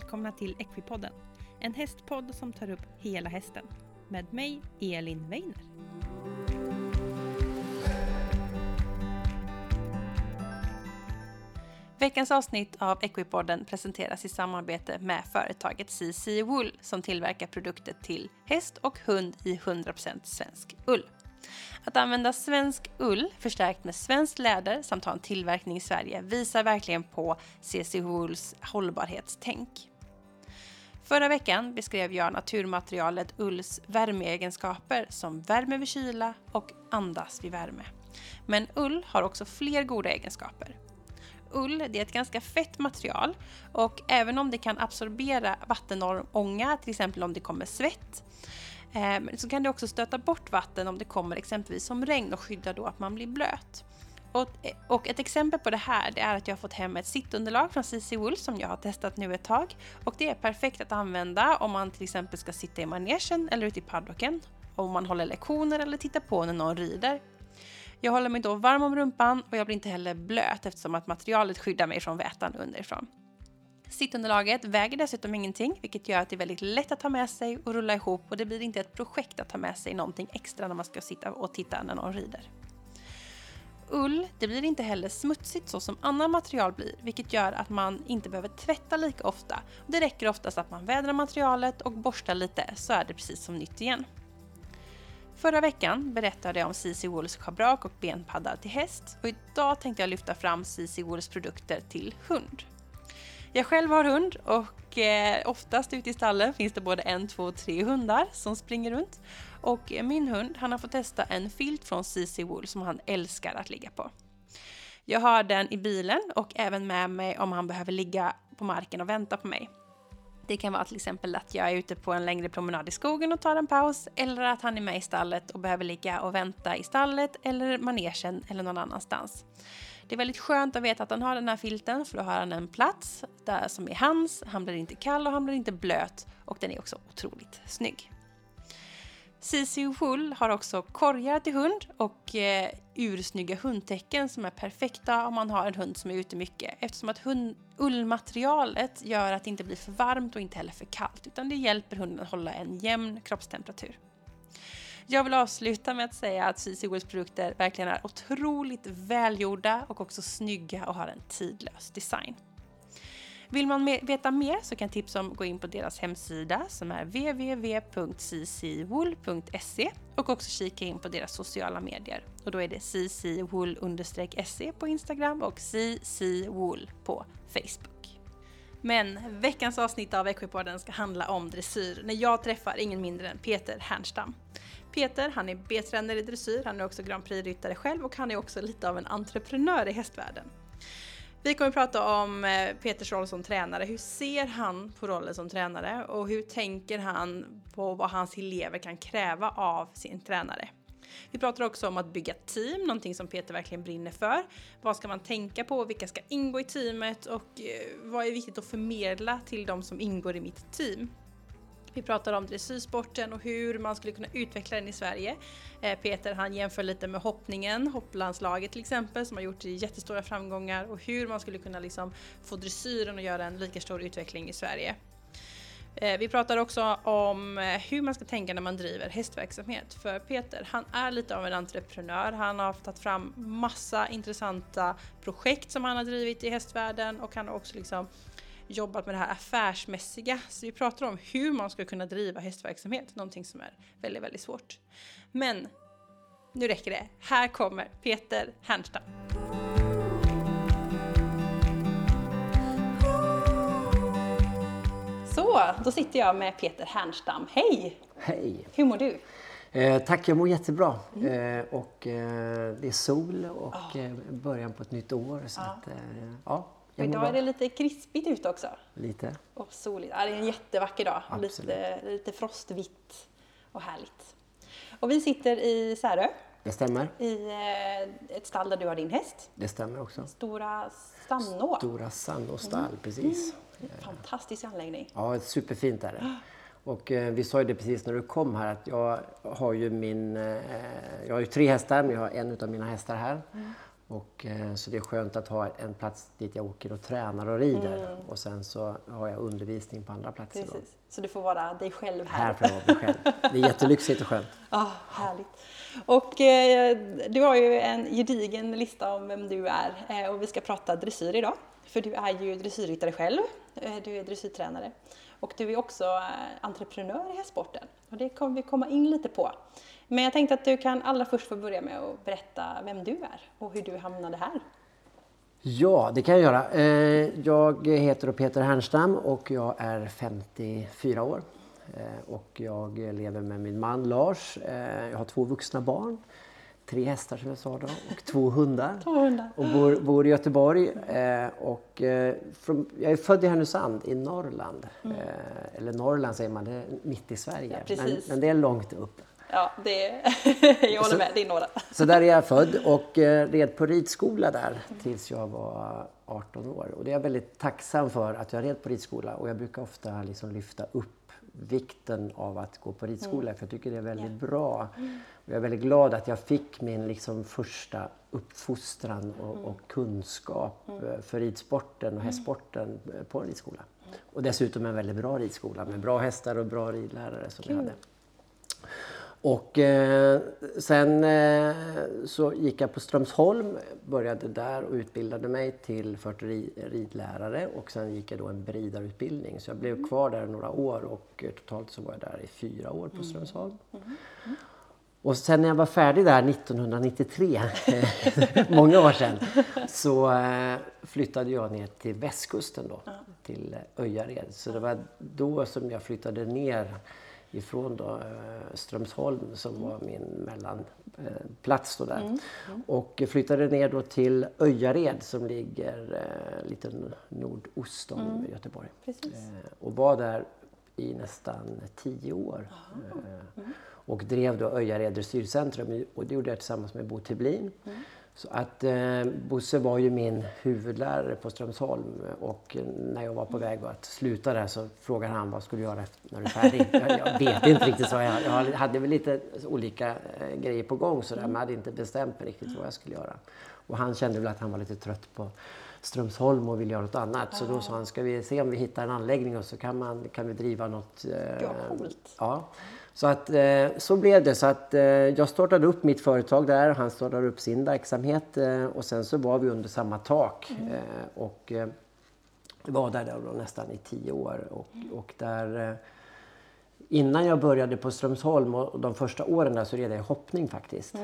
välkomna till Equipodden. En hästpodd som tar upp hela hästen. Med mig, Elin Weiner. Veckans avsnitt av Equipodden presenteras i samarbete med företaget CC Wool som tillverkar produkter till häst och hund i 100% svensk ull. Att använda svensk ull förstärkt med svenskt läder samt ha en tillverkning i Sverige visar verkligen på CC Wools hållbarhetstänk. Förra veckan beskrev jag naturmaterialet ulls värmeegenskaper som värme vid kyla och andas vid värme. Men ull har också fler goda egenskaper. Ull det är ett ganska fett material och även om det kan absorbera vattenånga, till exempel om det kommer svett, Eh, så kan det också stöta bort vatten om det kommer exempelvis som regn och skydda då att man blir blöt. Och, eh, och, ett exempel på det här det är att jag har fått hem ett sittunderlag från CC Wool som jag har testat nu ett tag. Och det är perfekt att använda om man till exempel ska sitta i manegen eller ute i paddocken. Om man håller lektioner eller tittar på när någon rider. Jag håller mig då varm om rumpan och jag blir inte heller blöt eftersom att materialet skyddar mig från vätan underifrån. Sittunderlaget väger dessutom ingenting, vilket gör att det är väldigt lätt att ta med sig och rulla ihop och det blir inte ett projekt att ta med sig någonting extra när man ska sitta och titta när någon rider. Ull, det blir inte heller smutsigt så som annat material blir, vilket gör att man inte behöver tvätta lika ofta. Det räcker oftast att man vädrar materialet och borstar lite så är det precis som nytt igen. Förra veckan berättade jag om CC Wools schabrak och benpadda till häst och idag tänkte jag lyfta fram CC Wools produkter till hund. Jag själv har hund och eh, oftast ute i stallen finns det både en, två, tre hundar som springer runt. Och eh, min hund, han har fått testa en filt från CC Wool som han älskar att ligga på. Jag har den i bilen och även med mig om han behöver ligga på marken och vänta på mig. Det kan vara till exempel att jag är ute på en längre promenad i skogen och tar en paus eller att han är med i stallet och behöver ligga och vänta i stallet eller manegen eller någon annanstans. Det är väldigt skönt att veta att han har den här filten för då har han en plats där som är hans. Han blir inte kall och han blir inte blöt och den är också otroligt snygg. CC Wool har också korgar till hund och eh, ursnygga hundtecken som är perfekta om man har en hund som är ute mycket eftersom att hund, ullmaterialet gör att det inte blir för varmt och inte heller för kallt utan det hjälper hunden att hålla en jämn kroppstemperatur. Jag vill avsluta med att säga att CC Wheels produkter verkligen är otroligt välgjorda och också snygga och har en tidlös design. Vill man veta mer så kan jag tipsa om att gå in på deras hemsida som är www.ccwool.se och också kika in på deras sociala medier. Och då är det ccwool-se på Instagram och ccwool på Facebook. Men veckans avsnitt av Equipodden ska handla om dressyr när jag träffar ingen mindre än Peter Hernstam. Peter, han är B-tränare i dressyr, han är också Grand Prix-ryttare själv och han är också lite av en entreprenör i hästvärlden. Vi kommer att prata om eh, Peters roll som tränare. Hur ser han på rollen som tränare och hur tänker han på vad hans elever kan kräva av sin tränare? Vi pratar också om att bygga team, någonting som Peter verkligen brinner för. Vad ska man tänka på? Vilka ska ingå i teamet? Och eh, vad är viktigt att förmedla till de som ingår i mitt team? Vi pratar om dressyrsporten och hur man skulle kunna utveckla den i Sverige. Eh, Peter han jämför lite med hoppningen, hopplandslaget till exempel som har gjort jättestora framgångar och hur man skulle kunna liksom få dressyren att göra en lika stor utveckling i Sverige. Eh, vi pratar också om eh, hur man ska tänka när man driver hästverksamhet. För Peter, han är lite av en entreprenör. Han har tagit fram massa intressanta projekt som han har drivit i hästvärlden och han har också liksom jobbat med det här affärsmässiga. Så vi pratar om hur man ska kunna driva hästverksamhet, någonting som är väldigt, väldigt svårt. Men nu räcker det. Här kommer Peter Hernstam. Så, då sitter jag med Peter Hernstam. Hej! Hej! Hur mår du? Eh, tack, jag mår jättebra. Mm. Eh, och, eh, det är sol och oh. början på ett nytt år. Så ja. Att, eh, ja, idag är det lite krispigt ute också. Lite. Och soligt. Ja, det är en jättevacker dag. Lite, lite frostvitt och härligt. Och vi sitter i Särö. Det stämmer. I eh, ett stall där du har din häst. Det stämmer också. Stora Sannå. Stora Sannå stall, mm. precis. Mm. Fantastisk anläggning. Ja, superfint är det. Och eh, vi sa ju det precis när du kom här att jag har ju min, eh, jag har ju tre hästar men jag har en av mina hästar här. Mm. Och, eh, så det är skönt att ha en plats dit jag åker och tränar och rider. Mm. Och sen så har jag undervisning på andra platser. Precis. Så du får vara dig själv här. Här får jag vara mig själv. Det är jättelyxigt och skönt. Ah, härligt. Och eh, du har ju en gedigen lista om vem du är eh, och vi ska prata dressyr idag. För du är ju dressyrryttare själv, eh, du är dressyrtränare och du är också eh, entreprenör i hästsporten. Och det kommer vi komma in lite på. Men jag tänkte att du kan allra först få börja med att berätta vem du är och hur du hamnade här. Ja, det kan jag göra. Eh, Jag heter Peter Hernstam och jag är 54 år. Eh, Och jag lever med min man Lars. Eh, Jag har två vuxna barn, tre hästar som jag sa då och två hundar. Två hundar. Och bor, bor i Göteborg. Eh, Och eh, från, jag är född i Härnösand i Norrland. Eh, Eller Norrland säger man, det är mitt i Sverige. Mm. Ja, men, men det är långt upp. Ja, det, jag håller Så- med, det är några. Så där är jag född och eh, red på ridskola där tills jag var 18 år. Och det är jag väldigt tacksam för att jag red på ridskola och jag brukar ofta liksom lyfta upp vikten av att gå på ridskola för jag tycker det är väldigt bra. Och jag är väldigt glad att jag fick min liksom första uppfostran och, och kunskap eh, för ridsporten och hästsporten eh, på en ridskola. Och dessutom en väldigt bra ridskola med bra hästar och bra ridlärare som jag hade. Och eh, sen eh, så gick jag på Strömsholm, började där och utbildade mig till ridlärare och sen gick jag då en beridarutbildning. Så jag blev kvar där några år och eh, totalt så var jag där i fyra år på Strömsholm. Och sen när jag var färdig där 1993, många år sedan, så eh, flyttade jag ner till västkusten då, till Öjared. Så det var då som jag flyttade ner ifrån då, eh, Strömsholm som var min mellanplats då där. Och flyttade ner då till Öjared som ligger eh, lite nordost om Göteborg. Precis. Eh, och var där i nästan tio år. Och drev då Öjared dressyrcentrum och det gjorde jag tillsammans med Bo Tiblin. Så att eh, Bosse var ju min huvudlärare på Strömsholm och när jag var på väg att sluta där så frågade han vad skulle du göra när du är färdig? jag, jag vet inte riktigt, så jag. Jag hade väl lite olika eh, grejer på gång sådär men hade inte bestämt mig riktigt vad jag skulle göra. Och han kände väl att han var lite trött på Strömsholm och ville göra något annat. Så då sa han, ska vi se om vi hittar en anläggning och så kan, man, kan vi driva något. eh, Ja, coolt. Ja. Så, att, eh, så blev det. Så att, eh, jag startade upp mitt företag där, han startade upp sin verksamhet eh, och sen så var vi under samma tak. Eh, och var där då nästan i tio år. Och, och där, innan jag började på Strömsholm och de första åren där så red jag i hoppning faktiskt. Eh,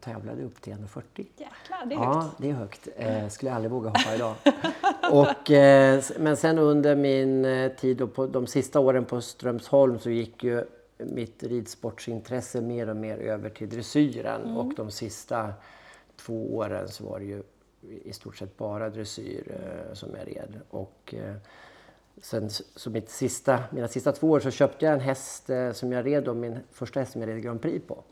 tävlade upp till 1,40. Jäklar, det är Ja, högt. det är högt. Eh, skulle jag aldrig våga hoppa idag. och, eh, men sen under min tid och på de sista åren på Strömsholm så gick ju mitt ridsportsintresse mer och mer över till dressyren och de sista två åren så var det ju i stort sett bara dressyr eh, som jag red. Och, eh, Sen så mitt sista, mina sista två år så köpte jag en häst eh, som jag red, då, min första häst som jag red Grand Prix på.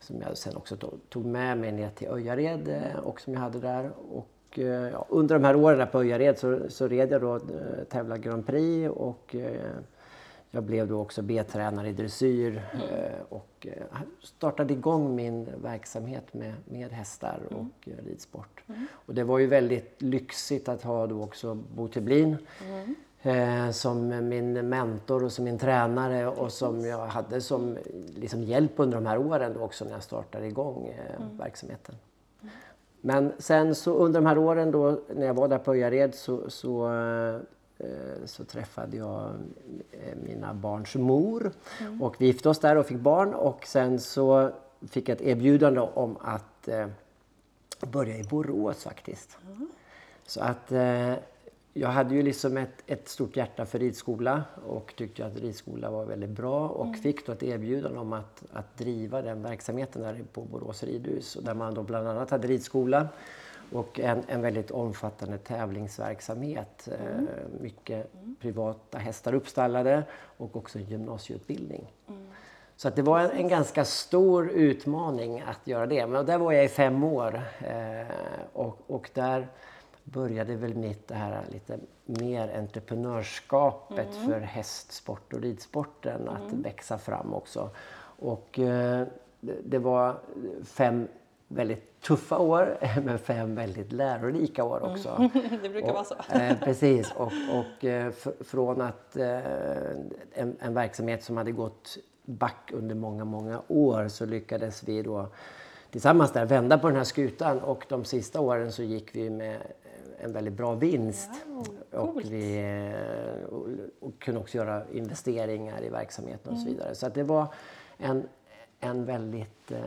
Som jag sen också to- tog med mig ner till Öjared eh, och som jag hade där. Och, eh, ja, under de här åren på Öjared så, så red jag då, eh, tävlade Grand Prix och jag blev då också B-tränare i dressyr eh, och eh, startade igång min verksamhet med, med hästar och eh, ridsport. Och det var ju väldigt lyxigt att ha då också Bo Tiblin eh, som min mentor och som min tränare och som jag hade som liksom hjälp under de här åren då också när jag startade igång eh, verksamheten. Men sen så under de här åren då när jag var där på Öjared så, så, så träffade jag eh, mina barns mor. Och vi gifte oss där och fick barn. Och sen så fick jag ett erbjudande om att eh, börja i Borås faktiskt. Så att eh, jag hade ju liksom ett, ett stort hjärta för ridskola och tyckte att ridskola var väldigt bra. Och fick då ett erbjudande om att, att driva den verksamheten där på Borås ridhus och där man då bland annat hade ridskola och en, en väldigt omfattande tävlingsverksamhet. Eh, mycket privata hästar uppstallade och också en gymnasieutbildning. Så att det var en, en ganska stor utmaning att göra det. Men där var jag i fem år eh, och, och där började väl mitt det här lite mer entreprenörskapet för hästsport och ridsporten att växa fram också. Och eh, det var fem väldigt tuffa år men fem väldigt lärorika år också. Mm. det brukar och, vara så. Eh, precis. Och, och eh, från att eh, en, en, verksamhet som hade gått back under många, många år så lyckades vi då tillsammans där vända på den här skutan och de sista åren så gick vi med en väldigt bra vinst. Wow, och vi eh, och, och kunde också göra investeringar i verksamheten och så mm. vidare. Så att det var en, en väldigt eh,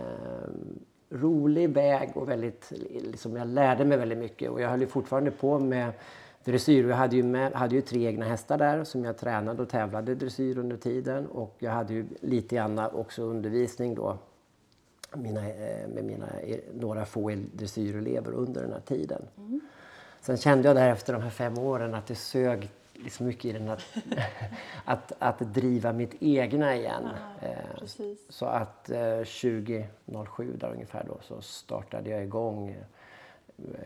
rolig väg och väldigt, liksom jag lärde mig väldigt mycket och jag höll ju fortfarande på med dressyr. Jag hade ju, med, hade ju tre egna hästar där som jag tränade och tävlade dressyr under tiden och jag hade ju lite grann också undervisning då mina, eh, med mina, eh, några få dressyrelever under den här tiden. Mm. Sen kände jag där efter de här fem åren att det sög liksom mycket i den att, att, att driva mitt egna igen. Ja, eh, så att eh, 2007 där ungefär då så startade jag igång eh,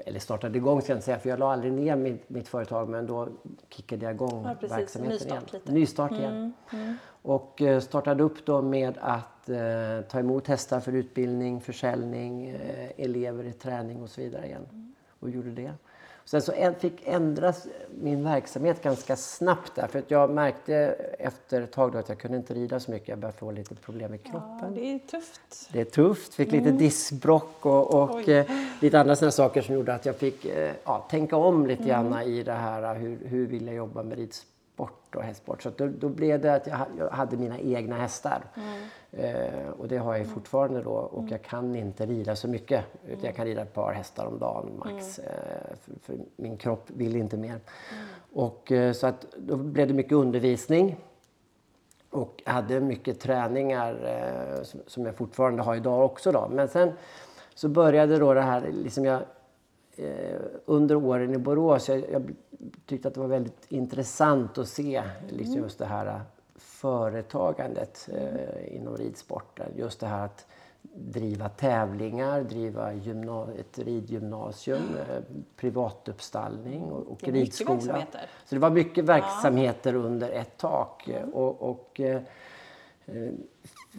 eller startade igång ska jag inte säga, för jag la aldrig ner mitt, mitt företag men då kickade jag igång ja, precis. verksamheten Nystart igen. Lite. Nystart igen. Mm, mm. Och eh, startade upp då med att eh, ta emot hästar för utbildning, försäljning, eh, elever i träning och så vidare igen. Mm. Och gjorde det. Sen så fick ändras min verksamhet ganska snabbt där. För att jag märkte efter ett tag att jag kunde inte rida så mycket. Jag började få lite problem med kroppen. Ja, det är tufft. Det är tufft. Fick mm. lite diskbrock och, och eh, lite andra sådana saker som gjorde att jag fick eh, ja, tänka om lite mm. grann i det här. Hur, hur vill jag jobba med ridsport? sport och hästsport. Så då, då, blev det att jag, hade mina egna hästar. Mm. Eh, och det har jag mm. fortfarande då. Och mm. jag kan inte rida så mycket. Utan jag kan rida ett par hästar om dagen max. Mm. Eh, för, för, min kropp vill inte mer. Mm. Och, eh, så att då blev det mycket undervisning. Och hade mycket träningar eh, som, som, jag fortfarande har idag också. Då. Men sen så började då det här, liksom jag eh, under åren i Borås, jag, jag, tyckte att det var väldigt intressant att se liksom mm. just det här äh, företagandet eh, inom ridsporten. Just det här att driva tävlingar, driva ett ridgymnasium, eh, privatuppstallning och, och ridskola. Så det var mycket verksamheter ja. under ett tak. Mm. Och, och eh,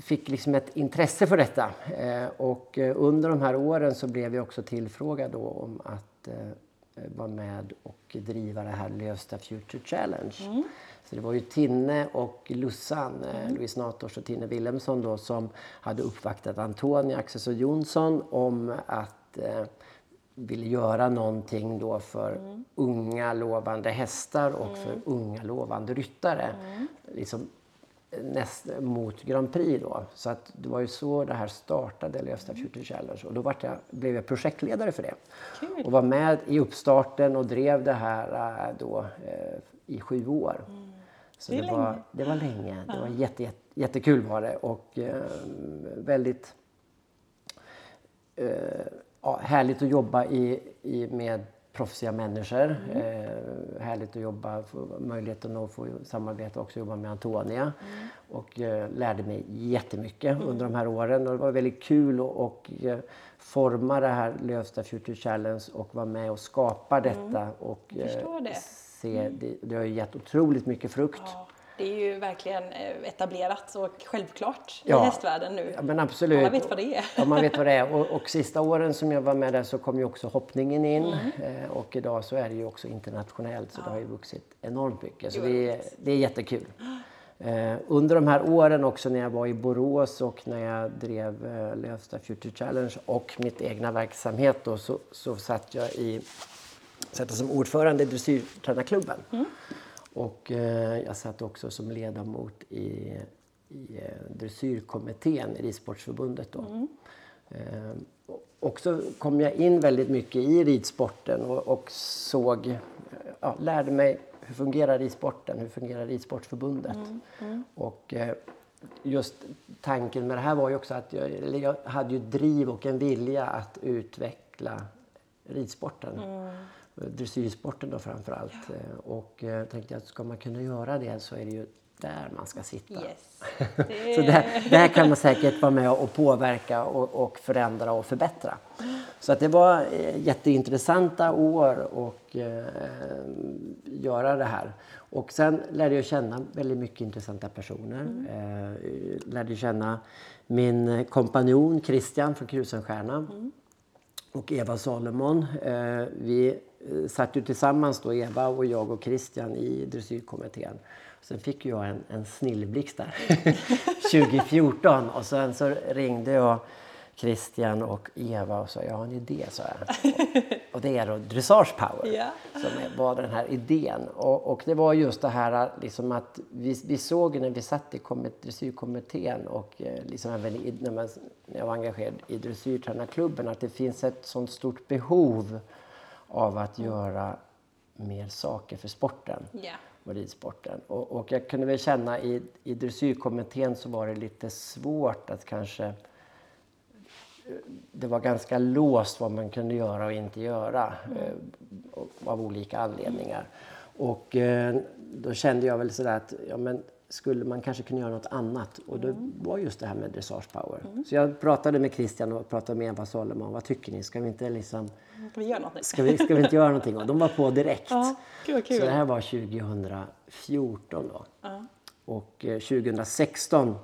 fick liksom ett intresse för detta. Eh, och eh, under de här åren så blev jag också tillfrågad då om att eh, vara med och driva det här Lövsta Future Challenge. Mm. Så det var ju Tinne och Lussan, mm. Louise Nators och Tinne Wilhelmsson då, som hade uppvaktat Antonia Axelsson Jonsson om att eh, ville göra någonting då för mm. unga lovande hästar och mm. för unga lovande ryttare. Mm. Liksom näst, mot Grand Prix då. Så att det var ju så det här startade, Lövsta Future Challenge. Och då var jag, blev jag projektledare för det. Kul. Och var med i uppstarten och drev det här äh, då eh, i sju år. Mm. Så det, det var, det var länge. Ja. Det var jätte, jätte, jättekul var det och eh, väldigt eh, ja, härligt att jobba i, i, med proffsiga människor. Mm. Eh, härligt att jobba, möjligheten att få samarbeta och också jobba med Antonia. Mm. Och eh, lärde mig jättemycket mm. under de här åren och det var väldigt kul att och, eh, forma det här Lövsta Future Challenge och vara med och skapa mm. detta. Och, eh, det. Se, det, det har gett otroligt mycket frukt. Ja. Det är ju verkligen eh, etablerat och självklart ja. i hästvärlden nu. Ja, men absolut. Alla vet vad det är. Ja, man vet vad det är. Och, och sista åren som jag var med där så kom ju också hoppningen in. Mm. Eh, och idag så är det ju också internationellt så ja. det har ju vuxit enormt mycket. Så det är, det är jättekul. Eh, under de här åren också när jag var i Borås och när jag drev Lövsta Future Challenge och mitt egna verksamhet då, så, så satt jag i, satt som ordförande i dressyrtränarklubben. Mm. Och eh, jag satt också som ledamot i, i eh, dressyrkommittén i Ridsportsförbundet. Då. Mm. Eh, och så kom jag in väldigt mycket i ridsporten och, och såg, ja, lärde mig hur fungerar ridsporten, hur fungerar Ridsportförbundet. Mm. Mm. Och eh, just tanken med det här var ju också att jag, jag hade ju driv och en vilja att utveckla ridsporten. Mm dressyrsporten då framför allt. Ja. Eh, och eh, tänkte att ska man kunna göra det så är det ju där man ska sitta. Yes. Det... så där, där kan man säkert vara med och påverka och, och förändra och förbättra. Så att det var eh, jätteintressanta år och eh, göra det här. Och sen lärde jag känna väldigt mycket intressanta personer. Mm. Eh, lärde känna min kompanjon Christian från Krusenstjerna. Mm och Eva Salomon. Eh, vi eh, satt ju tillsammans då, Eva och jag och Christian i dressyrkommittén. Sen fick jag en, en snillblixt där 2014 och sen så ringde jag Christian och Eva och sa jag har en idé, sa jag. Och det är då Dressage Power Ja. som var den här idén. Och, och det var just det här liksom att vi, vi såg när vi satt i dressyrkommittén och eh, liksom även i, när, man, när jag var engagerad i dressyrtränarklubben att det finns ett sånt stort behov av att göra mer saker för sporten Ja. och ridsporten. Och, och jag kunde väl känna i, i dressyrkommittén så var det lite svårt att kanske det var ganska låst vad man kunde göra och inte göra eh, av olika anledningar. Och eh, då kände jag väl sådär att ja, men skulle man kanske kunna göra något annat? Och det var just det här med dressage power. Så jag pratade med Christian och pratade med Eva Solomon. Vad tycker ni? Ska vi inte liksom Ska vi göra? Ska vi, ska vi inte göra någonting? Och de var på direkt. Ja, vad kul. Så det här var 2014 då. Och eh, 2016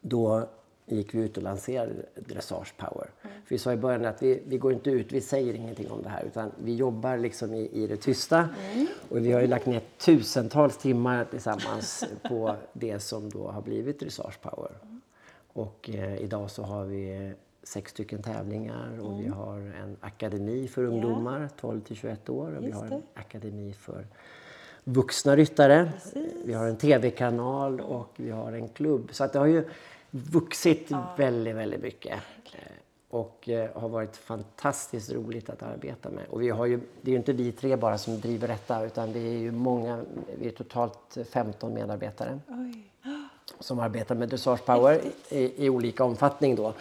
då gick vi ut och lanserade Dressage Power. För vi sa i början att vi, vi går inte ut, vi säger ingenting om det här utan vi jobbar liksom i, i det tysta. Och vi har ju lagt ner tusentals timmar tillsammans på det som då har blivit Dressage Power. Och eh, idag så har vi sex stycken tävlingar och vi har en akademi för ungdomar 12 till 21 år och vi har en akademi för vuxna ryttare. Vi har en tv-kanal och vi har en klubb. Så att det har ju vuxit väldigt, väldigt mycket. Eh, Och eh, har varit fantastiskt roligt att arbeta med. Och vi har ju, det är ju inte vi tre bara som driver detta utan vi är ju många, vi är totalt 15 medarbetare Oj. som arbetar med Dressage Power i, i olika omfattning då.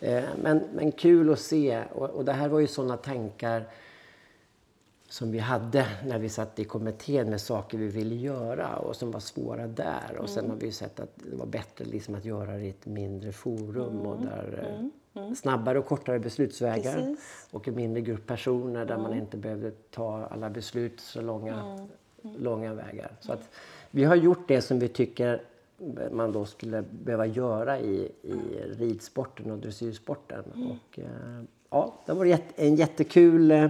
Eh, men, men kul att se och, och det här var ju sådana tankar som vi hade när vi satt i kommittén med saker vi ville göra och som var svåra där. Och sen har vi sett att det var bättre liksom att göra det i ett mindre forum och där eh, snabbare och kortare beslutsvägar Precis. och en mindre grupp personer där man inte behövde ta alla beslut så långa, långa vägar. Så att vi har gjort det som vi tycker man då skulle behöva göra i, i ridsporten och dressyrsporten. Och, eh, ja, det var en jättekul eh,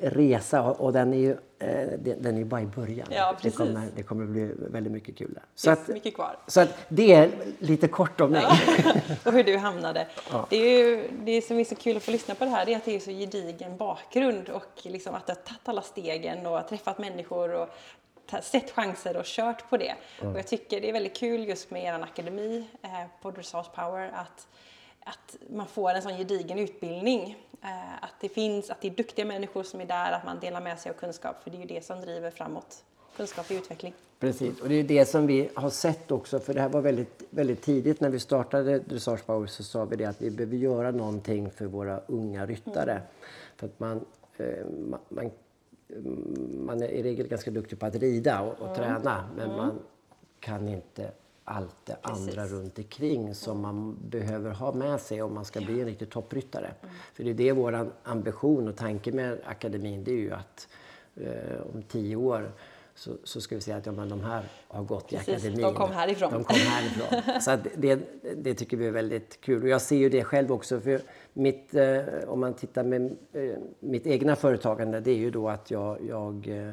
resa och, den är ju eh, den är bara i början. Ja, det, kommer, det kommer bli väldigt mycket kul där. Så att, mycket kvar. så att det är lite kort om mig. och hur du hamnade. Det, är ju, det som är så kul att få lyssna på det här det är att det är så gedigen bakgrund och liksom att du har tagit alla stegen och träffat människor och sett chanser och kört på det. Och jag tycker det är väldigt kul just med er akademi eh, på Dressage Power att, att man får en sån gedigen utbildning. Eh, att det finns, att det är duktiga människor som är där, att man delar med sig av kunskap för det är ju det som driver framåt kunskap och utveckling. Precis, och det är det som vi har sett också, för det här var väldigt, väldigt tidigt när vi startade Dressage Power så sa vi det att vi behöver göra någonting för våra unga ryttare. För att man, eh, man, man, man är i regel ganska duktig på att rida och, och träna, men man kan inte allt det andra runt omkring som man behöver ha med sig om man ska bli en riktig toppryttare. För det är det vår ambition och tanke med akademin, det är ju att eh, om tio år så, så ska vi säga att ja, men de här har gått i Precis, akademin. de kom härifrån. De kom härifrån. Så det, det tycker vi är väldigt kul. Och jag ser ju det själv också. För mitt, eh, om man tittar med eh, mitt egna företagande, det är ju då att jag, jag eh,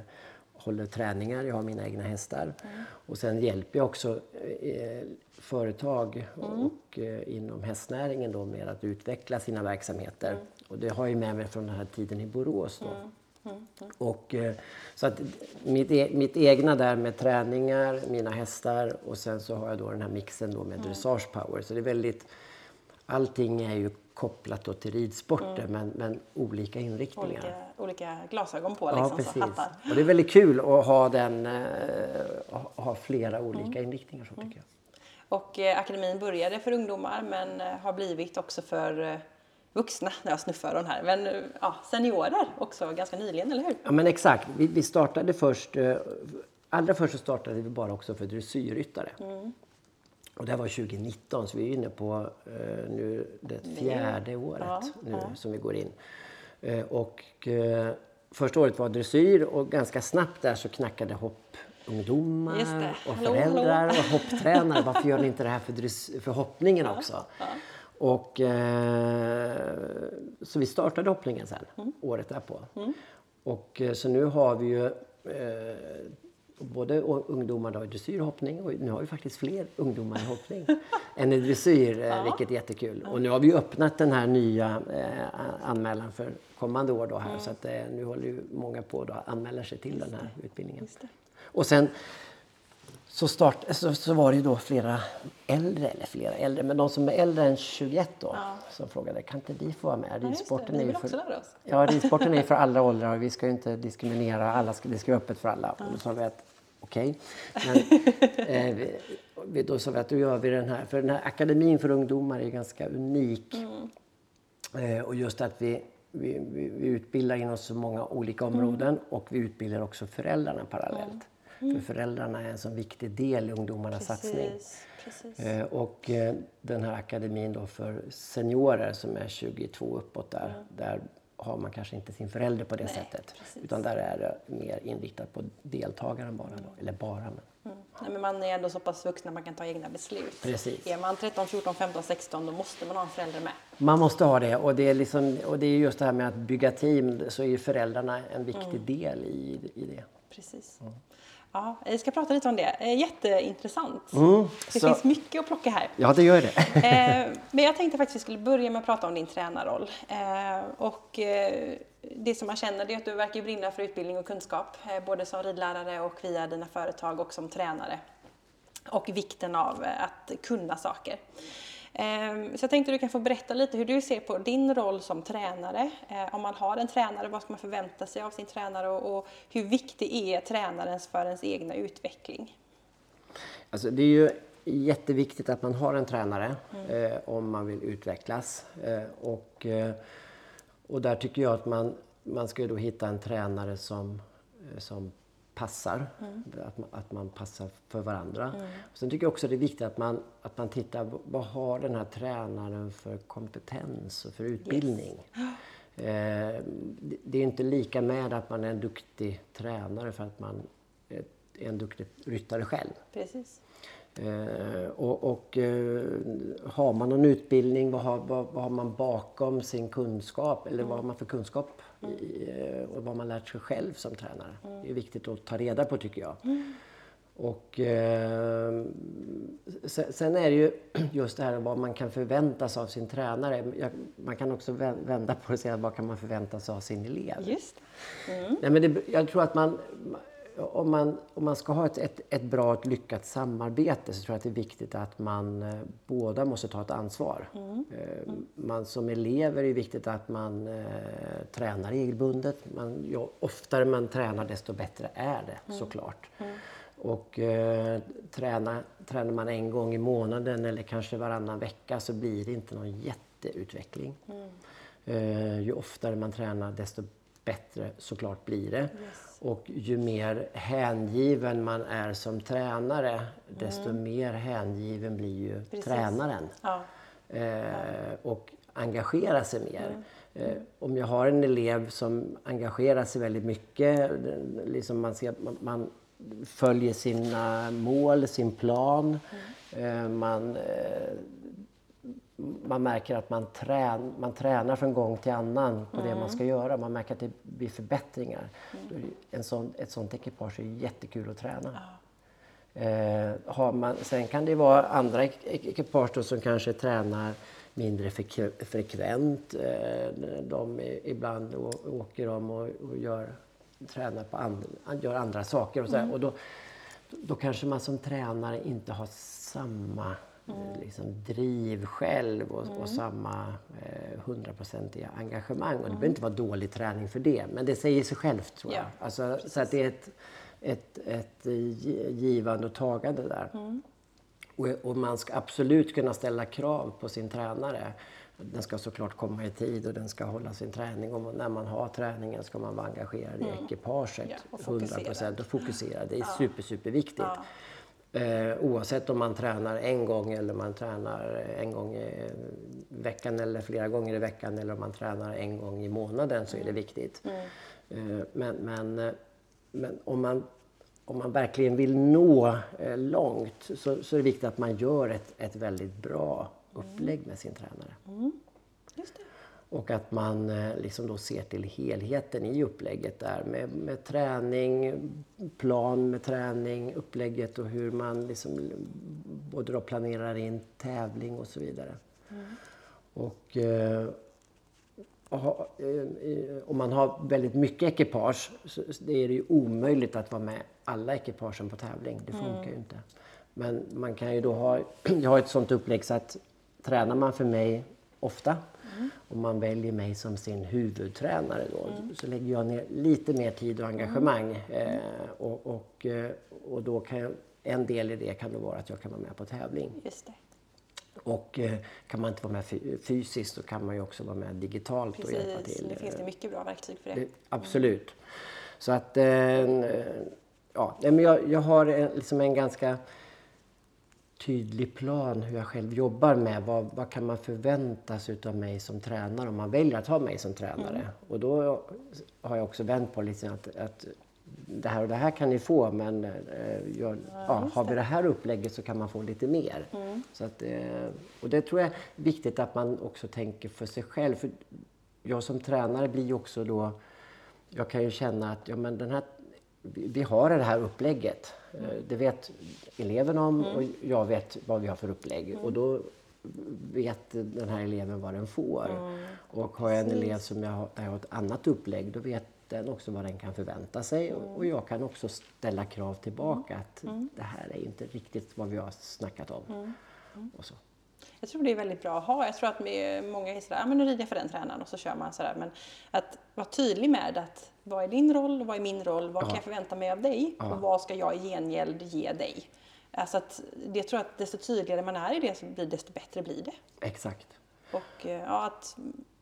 håller träningar, jag har mina egna hästar. Mm. Och sen hjälper jag också eh, företag Mm. och, eh, inom hästnäringen då med att utveckla sina verksamheter. Mm. Och det har jag med mig från den här tiden i Borås. Då. Och, eh, så att mitt, e- mitt egna där med träningar, mina hästar och sen så har jag då den här mixen då med dressage power. Så det är väldigt, allting är ju kopplat till ridsporter men, men olika inriktningar. Olika, olika glasögon på Ja, liksom, så precis. Och det är väldigt kul att ha, den, eh, ha- flera olika inriktningar så tycker jag. Och eh, akademin började för ungdomar men eh, har blivit också för eh, vuxna, när jag snuffar den här, men ja, seniorer också ganska nyligen, eller hur? Ja men exakt. Vi, vi startade först, eh, allra först startade vi bara också för dressyrryttare. Och det här var 2019 så vi är inne på eh, nu det fjärde året nu som vi går in. Eh, och eh, första året var dressyr och ganska snabbt där så knackade hoppungdomar och Hallå, föräldrar och hopptränare. Varför gör ni inte det här för, dress, för hoppningen också? Och, eh, så vi startade hoppningen sen, mm. året därpå. Mm. Och, eh, så nu har vi ju eh, både ungdomar då i dressyrhoppning och nu har vi faktiskt fler ungdomar i hoppning än i dressyr, eh, ja. vilket är jättekul. Och nu har vi öppnat den här nya eh, anmälan för kommande år då här mm. så att eh, nu håller ju många på att anmäla sig till den här utbildningen. Och sen så, start, så, så, var det ju då flera äldre, eller flera äldre, men de som är äldre än 21 då, ja. som frågade kan inte vi få vara med? Ridsporten ja, är ju för, ja, ridsporten är för alla åldrar och vi ska ju inte diskriminera alla, det ska vara öppet för alla. Ja. Och då sa vi att okej, okay. eh, då sa vi att då gör vi den här, för den här akademin för ungdomar är ganska unik. Mm. Eh, och just att vi, vi, vi, utbildar inom så många olika områden mm. och vi utbildar också föräldrarna parallellt. Mm. Mm. För föräldrarna är en så viktig del i ungdomarnas precis, satsning. Precis. Eh, och eh, den här akademin då för seniorer som är 22 uppåt där, mm. där har man kanske inte sin förälder på det Nej, sättet. Precis. Utan där är det mer inriktat på deltagaren bara. Då, eller bara. Men. Mm. Nej, men man är ändå så pass vuxen att man kan ta egna beslut. Precis. Är man 13, 14, 15, 16 då måste man ha en förälder med. Man måste ha det och det är, liksom, och det är just det här med att bygga team så är ju föräldrarna en viktig mm. del i, i det. Precis. Mm. Ja, vi ska prata lite om det. Eh, jätteintressant. Mm, det så... finns mycket att plocka här. Ja, det gör det. Eh, men jag tänkte faktiskt att vi skulle börja med att prata om din tränarroll. Eh, och det som man känner är att du verkar brinna för utbildning och kunskap, både som ridlärare och via dina företag och som tränare. Och vikten av att kunna saker. Ehm, så jag tänkte du kan få berätta lite hur du ser på din roll som tränare. Eh, om man har en tränare, vad ska man förvänta sig av sin tränare och hur viktig är tränaren för ens egna utveckling? Alltså det är ju jätteviktigt att man har en tränare mm. eh, om man vill utvecklas. Eh, och, eh, och där tycker jag att man, man ska då hitta en tränare som, som passar. Mm. Att, man, att man passar för varandra. Mm. Sen tycker jag också det är viktigt att man, att man tittar vad har den här tränaren för kompetens och för utbildning. Yes. Eh, det är inte lika med att man är en duktig tränare för att man är en duktig ryttare själv. Precis. Eh, och, och eh, har man någon utbildning, vad har, vad, vad har, man bakom sin kunskap? Eller mm. vad har man för kunskap i, eh, och vad man lärt sig själv som tränare. Det är viktigt att ta reda på tycker jag. Mm. Och eh, sen är det ju just det här vad man kan förvänta sig av sin tränare. man kan också vända på det och säga vad kan man förvänta sig av sin elev. Just mm. Nej, men det, Jag tror att man, om man, om man ska ha ett, ett, ett bra och lyckat samarbete så tror jag att det är viktigt att man eh, båda måste ta ett ansvar. Mm. Eh, man som elev är det viktigt att man eh, tränar regelbundet. Man, ju oftare man tränar desto bättre är det mm. såklart. Mm. Och eh, träna, tränar man en gång i månaden eller kanske varannan vecka så blir det inte någon jätteutveckling. Mm. Eh, ju oftare man tränar desto bättre såklart blir det. Yes. Och ju mer hängiven man är som tränare, desto mm. mer hängiven blir ju Precis. tränaren. Ja. Eh, och engagerar sig mer. Mm. Eh, om jag har en elev som engagerar sig väldigt mycket, liksom man, ser, man, man följer sina mål, sin plan, mm. eh, man eh, man märker att man, trän, man tränar från gång till annan på mm. det man ska göra. Man märker att det blir förbättringar. Mm. En sån, ett sånt ekipage är jättekul att träna. Ja. Eh, har man, sen kan det vara andra ekipage som kanske tränar mindre frekvent. Eh, de ibland åker de och, och gör, tränar på and, gör andra saker. Och, så mm. och då, då kanske man som tränare inte har samma mm. Liksom, driv själv och, mm. och samma eh, hundraprocentiga eh, engagemang. Och det behöver inte vara dålig träning för det, men det säger sig självt tror jag. Ja, alltså, så att det är ett, ett, ett givande och tagande där. Mm. Och, och, man ska absolut kunna ställa krav på sin tränare. Den ska såklart komma i tid och den ska hålla sin träning. Och när man har träningen ska man vara engagerad mm. i ekipaget. Ja, och 100% och fokusera. Det är super, superviktigt. Ja. Eh, oavsett om man tränar en gång eller man tränar en gång i veckan eller flera gånger i veckan eller om man tränar en gång i månaden så är det viktigt. Mm. Eh, men, men, men om man om man verkligen vill nå eh, långt så, så är det viktigt att man gör ett, ett väldigt bra upplägg med sin tränare. Mm. Och att man eh, liksom då ser till helheten i upplägget där med, med träning, plan med träning, upplägget och hur man liksom både då planerar in tävling och så vidare. Och, eh, och ha, eh, om man har väldigt mycket ekipage så är det ju omöjligt att vara med alla ekipagen på tävling. Det funkar ju inte. Men man kan ju då ha, jag har ett sånt upplägg så att tränar man för mig ofta om man väljer mig som sin huvudtränare då, så lägger jag ner lite mer tid och engagemang. Eh, och, och, eh, och då kan jag, en del i det kan då vara att jag kan vara med på tävling. Just det. Och eh, kan man inte vara med fy- fysiskt så kan man ju också vara med digitalt och hjälpa Precis. till. Nu finns det mycket bra verktyg för det. Det- Absolut. Så att, eh, ja, men jag, jag har en, liksom en ganska tydlig plan hur jag själv jobbar med vad, vad kan man förvänta sig utav mig som tränare om man väljer att ha mig som tränare. Mm. Och då har jag också vänt på lite att, att det här och det här kan ni få men eh, gör, ja, har vi det här upplägget så kan man få lite mer. Mm. Så att, eh, och det tror jag är viktigt att man också tänker för sig själv. För jag som tränare blir ju också då, jag kan ju känna att ja, men den här, vi har det här upplägget. Eh, Det vet eleven om och jag vet vad vi har för upplägg. Och då vet den här eleven vad den får. Och har jag en elev som jag har, där jag har ett annat upplägg, då vet den också vad den kan förvänta sig. Och, och jag kan också ställa krav tillbaka att det här är inte riktigt vad vi har snackat om. Och så. Jag tror det är väldigt bra att ha. Jag tror att många är sådär, ja men nu rider jag för den tränaren och så kör man sådär. Men att vara tydlig med att vad är din roll, vad är min roll, vad kan jag förvänta mig av dig och vad ska jag i gengäld ge dig? Alltså att det tror jag att desto tydligare man är i det desto bättre blir det. Exakt. Och eh, ja, att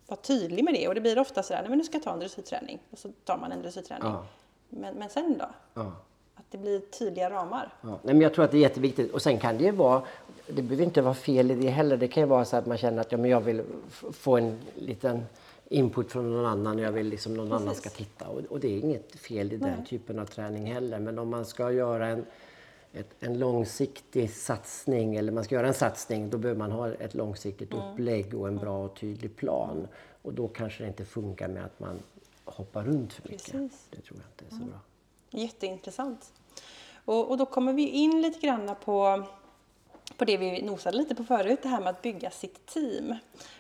vara tydlig med det. Och det blir ofta sådär, nej men nu ska jag ta en dressyrträning. Och så tar man en dressyrträning. Ja. Men, men sen då? Ja. Att det blir tydliga ramar. Ja, nej, men jag tror att det är jätteviktigt. Och sen kan det ju vara, det behöver inte vara fel i det heller. Det kan ju vara så att man känner att ja, men jag vill få en liten input från någon annan. Jag vill liksom någon annan ska titta. Och, och det är inget fel i den typen av träning heller. Men om man ska göra en, ett, en långsiktig satsning eller man ska göra en satsning då behöver man ha ett långsiktigt upplägg och en bra och tydlig plan. Och då kanske det inte funkar med att man hoppar runt för mycket. Precis. Det tror jag inte är så bra. Jätteintressant. Och, och då kommer vi in lite grann på, på det vi nosade lite på förut, det här med att bygga sitt team.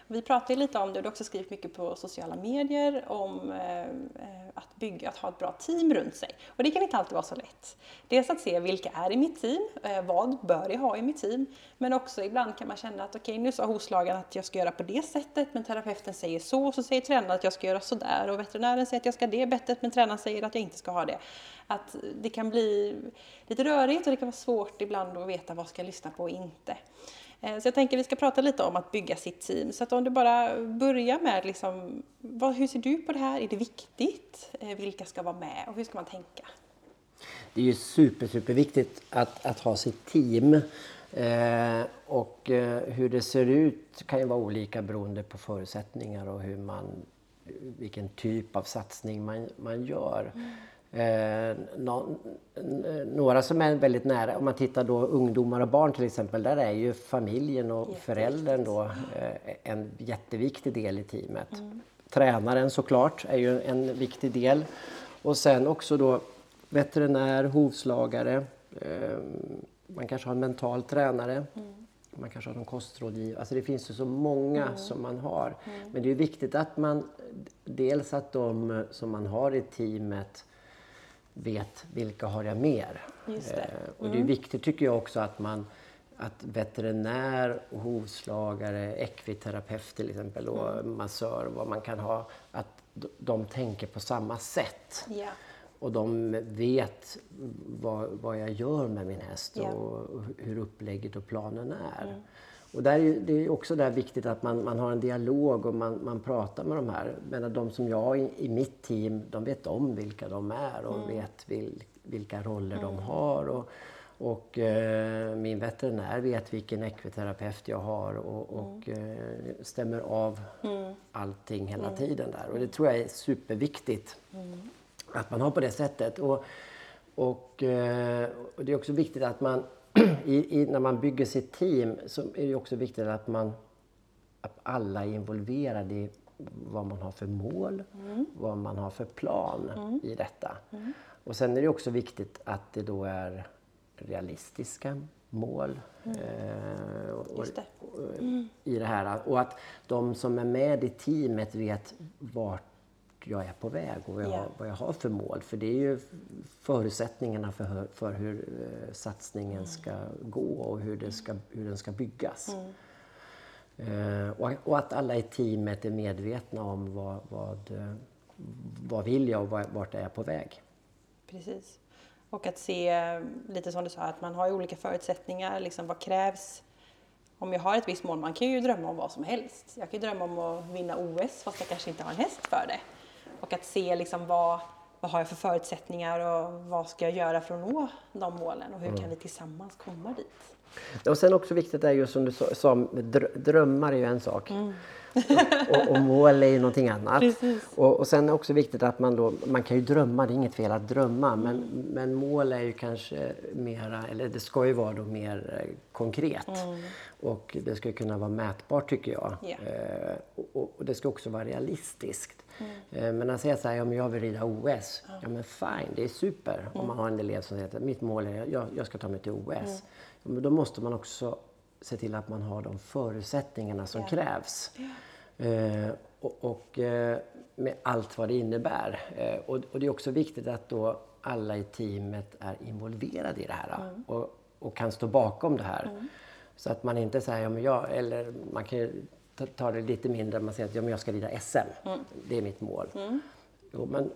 Vi pratade ju lite om det och du har också skrivit mycket på sociala medier om eh, eh, att, bygga, att ha ett bra team runt sig. Och det kan inte alltid vara så lätt. Dels att se vilka är i mitt team, eh, vad bör jag ha i mitt team? Men också ibland kan man känna att okej, nu sa hovslagaren att jag ska göra på det sättet, men terapeuten säger så, så säger tränaren att jag ska göra sådär, och veterinären säger att jag ska det bettet, men tränaren säger att jag inte ska ha det. Att det kan bli lite rörigt och det kan vara svårt ibland att veta vad ska jag lyssna på och inte. Eh, Så jag tänker vi ska prata lite om att bygga sitt team. Så att om du bara börjar med liksom, vad, hur ser du på det här? Är det viktigt? Eh, Vilka ska vara med och hur ska man tänka? Det är ju super, superviktigt att, att ha sitt team. Eh, och eh, hur det ser ut kan ju vara olika beroende på förutsättningar och hur man, vilken typ av satsning man, man gör. Eh, några som är väldigt nära, om man tittar då ungdomar och barn till exempel, där är ju familjen och föräldern då eh, en jätteviktig del i teamet. Tränaren såklart är ju en viktig del. Och sen också då veterinär, hovslagare, eh, man kanske har en mental tränare. Man kanske har någon kostrådgivare. Alltså det finns ju så många som man har. Men det är viktigt att man, dels att de som man har i teamet vet vilka har jag mer. Det. Eh, och det är viktigt tycker jag också att man att veterinär, och hovslagare, ekviterapeut till exempel och massör, vad man kan ha, att de tänker på samma sätt. Ja. Och de vet vad, vad jag gör med min häst Ja. och hur upplägget och planen är. Och där är, det är också där viktigt att man, man har en dialog och man, man pratar med de här. Men de som jag i, i mitt team, de vet om vilka de är och vet vil, vilka roller de har. Och, och eh, min veterinär vet vilken ekviterapeut jag har och, och eh, stämmer av allting hela tiden där. Och det tror jag är superviktigt att man har på det sättet. Och, och, eh, och det är också viktigt att man, i, i, när man bygger sitt team, så är det också viktigt att man att alla är involverade i vad man har för mål, mm. vad man har för plan mm. i detta. Mm. Och sen är det också viktigt att det då är realistiska mål mm. eh, och, det. Och, i det här. Och att de som är med i teamet vet vart jag är på väg och vad jag, yeah. har, vad jag har för mål. För det är ju förutsättningarna för, för hur eh, satsningen mm. ska gå och hur, det ska, hur den ska byggas. Mm. Eh, och, och, att alla i teamet är medvetna om vad, vad, eh, vad vill jag och vart är jag på väg. Precis. Och att se, lite som du sa, att man har olika förutsättningar. Liksom, vad krävs? Om jag har ett visst mål, man kan ju drömma om vad som helst. Jag kan ju drömma om att vinna OS fast jag kanske inte har en häst för det. Och att se liksom vad, vad har jag för förutsättningar och vad ska jag göra för att nå de målen och hur mm. kan vi tillsammans komma dit? Och sen också viktigt är ju som du sa, drömmar är ju en sak. Mm. och, och, mål är ju någonting annat. Och, och sen är det också viktigt att man då, man kan ju drömma, det är inget fel att drömma, mm. men, men mål är ju kanske mera, eller det ska ju vara då mer eh, konkret. Mm. Och det ska kunna vara mätbart tycker jag. Yeah. Eh, och, och, det ska också vara realistiskt. Mm. Eh, men att säga så här, om jag vill rida OS, ja men fine, det är super. Om mm. man har en elev som säger att mitt mål är jag, jag ska ta mig till OS. Mm. Men då måste man också se till att man har de förutsättningarna som yeah. krävs. Yeah. Eh, och, och eh, med allt vad det innebär. Eh, och, och, det är också viktigt att då alla i teamet är involverade i det här mm. och, och, kan stå bakom det här. Mm. Så att man inte säger, ja, men jag, eller man kan ta, ta det lite mindre, man säger att ja, men jag ska rida SM. Mm. Det är mitt mål. Mm. Jo, men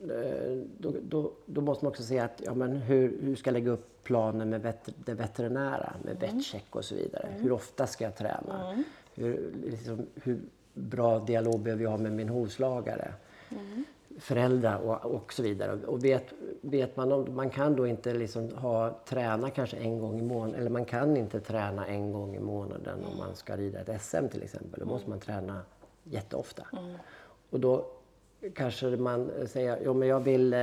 Eh, då, då, då, måste man också se att, ja, men hur, hur ska jag lägga upp planen med vet, det veterinära, med mm. vetcheck och så vidare. Mm. Hur ofta ska jag träna? Mm. Hur, liksom, hur bra dialog behöver jag ha med min hovslagare? Mm. Föräldrar och, och så vidare. Och vet, vet man om, man kan då inte liksom ha, träna kanske en gång i månaden, eller man kan inte träna en gång i månaden om man ska rida ett SM till exempel. Då måste man träna jätteofta. Mm. Och då kanske man säger jo, men jag vill, eh,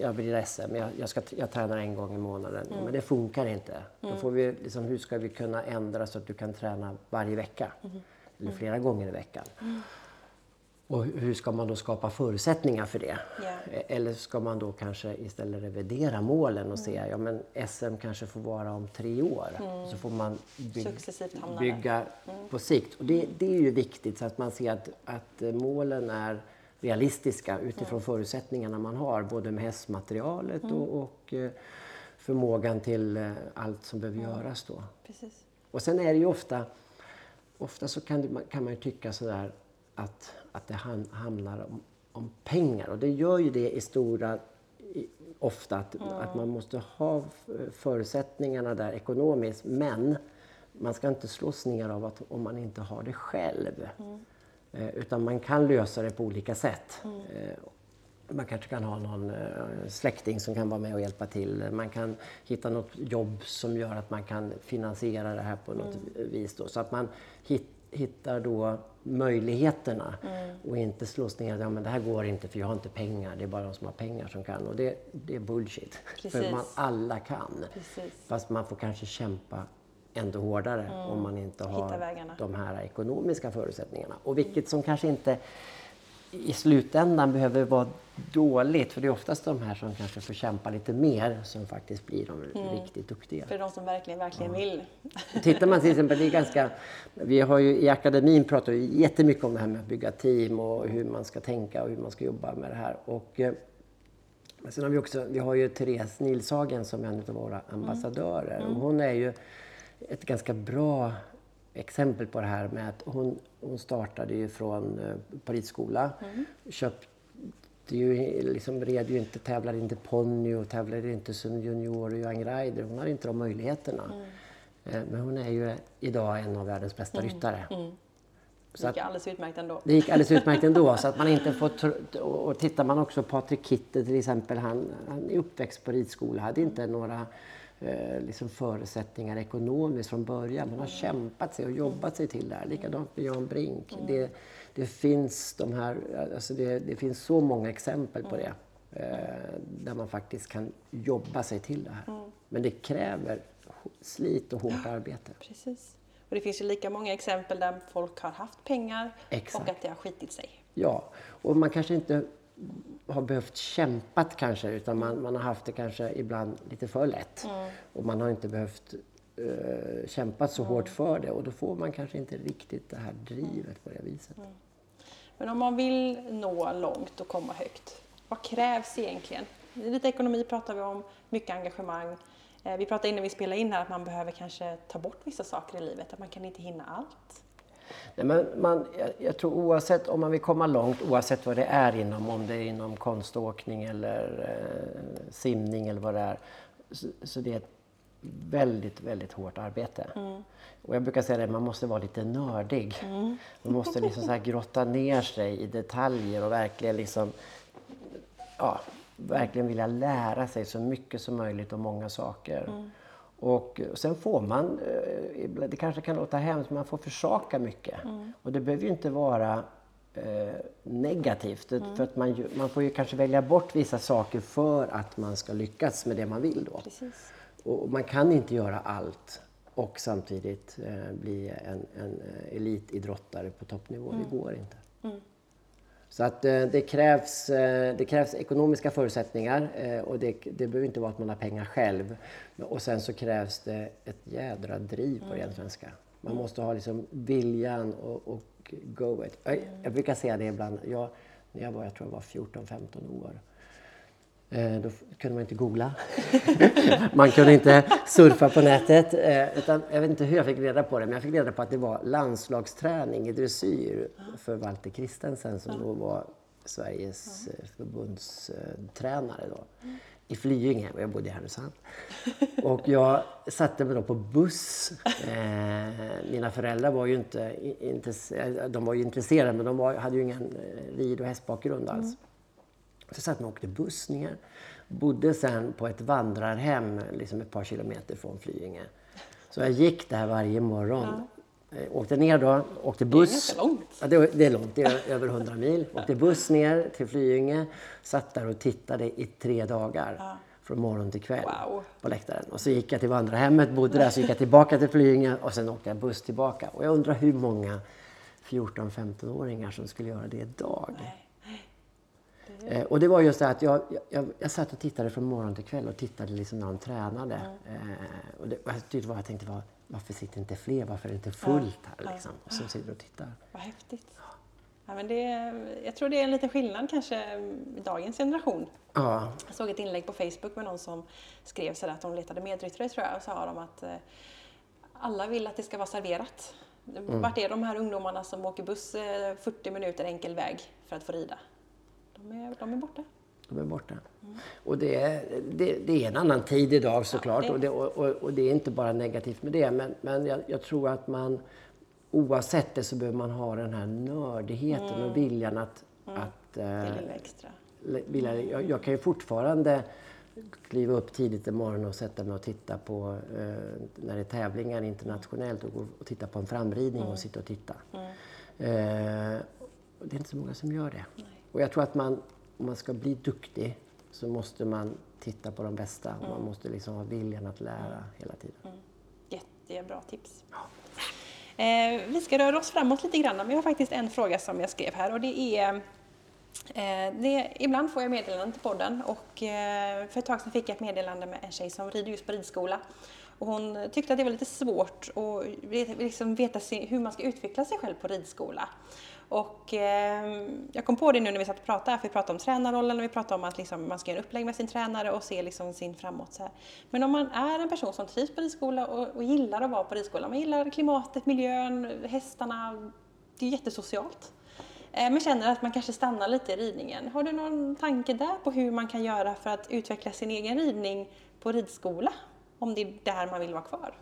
jag vill rida SM, jag, jag, ska, jag tränar en gång i månaden. Mm. Men det funkar inte. Mm. Då får vi, liksom, hur ska vi kunna ändra så att du kan träna varje vecka? Mm. Eller mm. flera gånger i veckan. Mm. Och hur ska man då skapa förutsättningar för det? Yeah. Eller ska man då kanske istället revidera målen och mm. säga ja men SM kanske får vara om tre år. Mm. Så får man byg bygga mm. på sikt. Och det, det, är ju viktigt så att man ser att, att målen är realistiska utifrån förutsättningarna man har, både med hästmaterialet mm. och, och, eh, förmågan till eh, allt som behöver göras då. Precis. Och sen är det ju ofta, ofta så kan, det, kan man ju tycka sådär att, att det handlar om, om pengar och det gör ju det i stora ofta att, mm. att man måste ha förutsättningarna där ekonomiskt men man ska inte slås ner av att om man inte har det själv. Mm. Eh, utan man kan lösa det på olika sätt. Mm. Eh, man kanske kan ha någon eh, släkting som kan vara med och hjälpa till. Man kan hitta något jobb som gör att man kan finansiera det här på något mm. vis. Då. Så att man hittar då möjligheterna mm. och inte slås ner ja, men det här går inte för jag har inte pengar. Det är bara de som har pengar som kan. Och det, det är bullshit. Precis. För man alla kan. Precis. Fast man får kanske kämpa ändå hårdare mm. om man inte har de här ekonomiska förutsättningarna. Och vilket som kanske inte i slutändan behöver vara dåligt, för det är oftast de här som kanske får kämpa lite mer som faktiskt blir de mm. riktigt duktiga. För de som verkligen, verkligen ja. vill. Tittar man till exempel, det är ganska, vi har ju i akademin pratat jättemycket om det här med att bygga team och hur man ska tänka och hur man ska jobba med det här. Och, eh, sen har vi också, vi har ju Therese Nilshagen som är en av våra ambassadörer mm. och hon är ju ett ganska bra exempel på det här med att hon, hon startade ju från eh, på ridskola. Mm. Köpte ju, liksom red ju inte, tävlade inte ponny och tävlade inte som junior och young rider. Hon hade inte de möjligheterna. Mm. Eh, men hon är ju idag en av världens bästa mm. ryttare. Mm. Det gick alldeles utmärkt ändå. Det gick alldeles utmärkt ändå. så att man inte får och tittar man också på Patrik Kitte till exempel, han, han är uppväxt på ridskola, hade inte några eh, liksom förutsättningar ekonomiskt från början. Man har kämpat sig och jobbat sig till det här. Likadant med Jan Brink. Det, det, finns de här, alltså det, det, finns så många exempel på det. Eh, där man faktiskt kan jobba sig till det här. Men det kräver slit och hårt arbete. Precis. Och det finns ju lika många exempel där folk har haft pengar Exakt. och att det har skitit sig. Ja, och man kanske inte har behövt kämpat kanske utan man, man har haft det kanske ibland lite för lätt. Och man har inte behövt eh, kämpat så hårt för det och då får man kanske inte riktigt det här drivet på det viset. Men om man vill nå långt och komma högt, vad krävs egentligen? Lite ekonomi pratar vi om, mycket engagemang. Eh, Vi pratade innan vi spelade in här att man behöver kanske ta bort vissa saker i livet, att man kan inte hinna allt. Nej, men man, jag, jag tror oavsett om man vill komma långt, oavsett vad det är inom, om det är inom konståkning eller eh, simning eller vad det är, så, så det är ett väldigt, väldigt hårt arbete. Och jag brukar säga det, man måste vara lite nördig. Man måste liksom så här grotta ner sig i detaljer och verkligen liksom ja, verkligen vilja lära sig så mycket som möjligt om många saker. Och sen får man, eh, det kanske kan låta hemskt, men man får försaka mycket. Och det behöver ju inte vara eh, negativt. Det- För att man, ju- man får ju kanske välja bort vissa saker för att man ska lyckas med det man vill då. Precis. Och man kan inte göra allt och samtidigt eh, bli en, en eh, elitidrottare på toppnivå. Det går inte. Så att eh, det krävs, eh, det krävs ekonomiska förutsättningar eh, och det, det behöver inte vara att man har pengar själv. Och sen så krävs det ett jädra driv på ren svenska. Man måste ha liksom viljan och, och go it. Jag, jag brukar säga det ibland. Jag, när jag var, jag tror jag var 14-15 år. Eh, då kunde man inte googla. man kunde inte surfa på nätet. Eh, utan, jag vet inte hur jag fick reda på det, men jag fick reda på att det var landslagsträning i dressyr för Walter Kristensen som då var Sveriges eh, förbundstränare då, i Flyinge och jag bodde i Härnösand. Och jag satte mig då på buss. Mina föräldrar var ju inte, intresserade, de var ju intresserade men de var, hade ju ingen rid och hästbakgrund alls. Så satt man och åkte buss ner. Bodde sen på ett vandrarhem liksom ett par kilometer från Flyinge. Så jag gick där varje morgon. Eh, Åkte ner då, åkte buss. ganska långt. Ja, det, det är långt, det är över 100 mil. Åkte buss ner till Flyinge. Satt där och tittade i tre dagar. Från morgon till kväll Wow. på läktaren. Och så gick jag till vandrarhemmet, bodde där, så gick jag tillbaka till Flyinge och sen åkte jag buss tillbaka. Och jag undrar hur många 14-15-åringar som skulle göra det idag. Eh, och det var just det att jag, jag, jag satt och tittade från morgon till kväll och tittade liksom när de tränade. Eh, och det, jag bara, jag tänkte, var, varför sitter inte fler? Varför är det inte fullt här liksom? Och som sitter och tittar. Vad häftigt. Ja, men det, jag tror det är en liten skillnad kanske i dagens generation. Ja, Jag såg ett inlägg på Facebook med någon som skrev sådär att de letade medryttare tror jag och sa de att eh, alla vill att det ska vara serverat. Vart är de här ungdomarna som åker buss eh, 40 minuter enkel väg för att få rida? De är, de är borta. de är borta. Och det, är- det, det är en annan tid idag såklart. det- Och, det, och, och, det är inte bara negativt med det. Men, men jag, jag tror att man oavsett det så behöver man ha den här nördigheten och viljan att, att Det eh, lilla extra. vilja, jag, jag kan ju fortfarande kliva upp tidigt i morgon och sätta mig och titta på eh, när det är tävlingar internationellt och, gå och titta på en framridning och sitta och titta. Eh, och det är inte så många som gör det. Och jag tror att man, om man ska bli duktig så måste man titta på de bästa. och Man måste liksom ha viljan att lära hela tiden. Jättebra tips. Eh, vi ska röra oss framåt lite grann, men jag har faktiskt en fråga som jag skrev här och det är eh, det, ibland får jag meddelanden till podden och eh, för ett tag sedan fick jag ett meddelande med en tjej som rider just på ridskola. Och hon tyckte att det var lite svårt att liksom veta hur man ska utveckla sig själv på ridskola. Och eh, jag kom på det nu när vi satt och pratade, här, för vi pratade om tränarrollen och vi pratade om att liksom, man ska göra en upplägg med sin tränare och se liksom, sin framåt. Så här. Men om man är en person som trivs på ridskola och, och gillar att vara på ridskola, man gillar klimatet, miljön, hästarna, det är jättesocialt. Eh, Men känner att man kanske stannar lite i ridningen. Har du någon tanke där på hur man kan göra för att utveckla sin egen ridning på ridskola? Om det är där man vill vara kvar.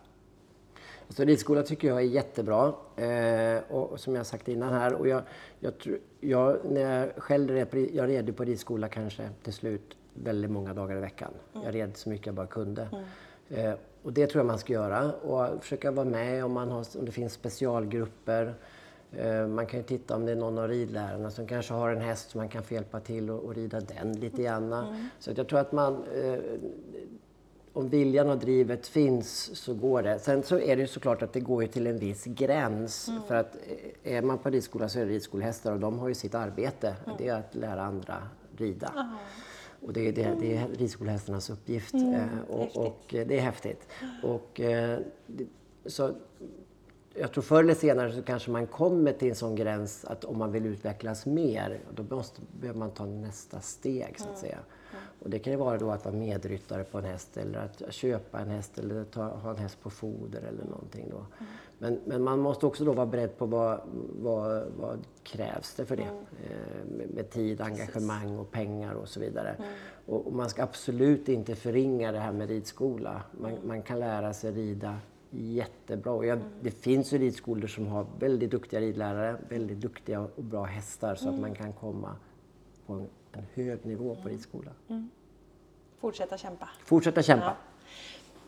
Så ridskola tycker jag är jättebra. Eh, och, och som jag sagt innan här. Och jag, jag, jag, när jag själv red jag red på ridskola kanske till slut väldigt många dagar i veckan. Jag red så mycket jag bara kunde. Eh, och det tror jag man ska göra. Och försöka vara med om, man har, om det finns specialgrupper. Eh, man kan ju titta om det är någon av ridlärarna som kanske har en häst som man kan få hjälpa till och, och rida den lite grann. Mm. Så jag tror att man, eh, om viljan och drivet finns så går det. Sen så är det ju såklart att det går till en viss gräns. Mm. För att eh, är man på ridskola så är det ridskolehästar och de har ju sitt arbete. Mm. Det är att lära andra rida. Aha. Och det är, det, det är ridskolehästarnas uppgift. Mm, eh, och, och, det är häftigt. Och, eh, så jag tror förr eller senare så kanske man kommer till en sån gräns att om man vill utvecklas mer, då måste, behöver man ta nästa steg så att mm. säga. Och det kan ju vara då att vara medryttare på en häst eller att köpa en häst eller ta, ha en häst på foder eller någonting då. Mm. Men, men man måste också då vara beredd på vad, vad, vad krävs det för det? Mm. Eh, med, med, tid, engagemang och pengar och så vidare. Mm. Och, och, man ska absolut inte förringa det här med ridskola. Man, mm. man kan lära sig rida jättebra. Och jag, mm. Det finns ju ridskolor som har väldigt duktiga ridlärare, väldigt duktiga och bra hästar så att man kan komma på en en hög nivå på ridskolan. Mm. Fortsätta kämpa. Fortsätta kämpa. Ja.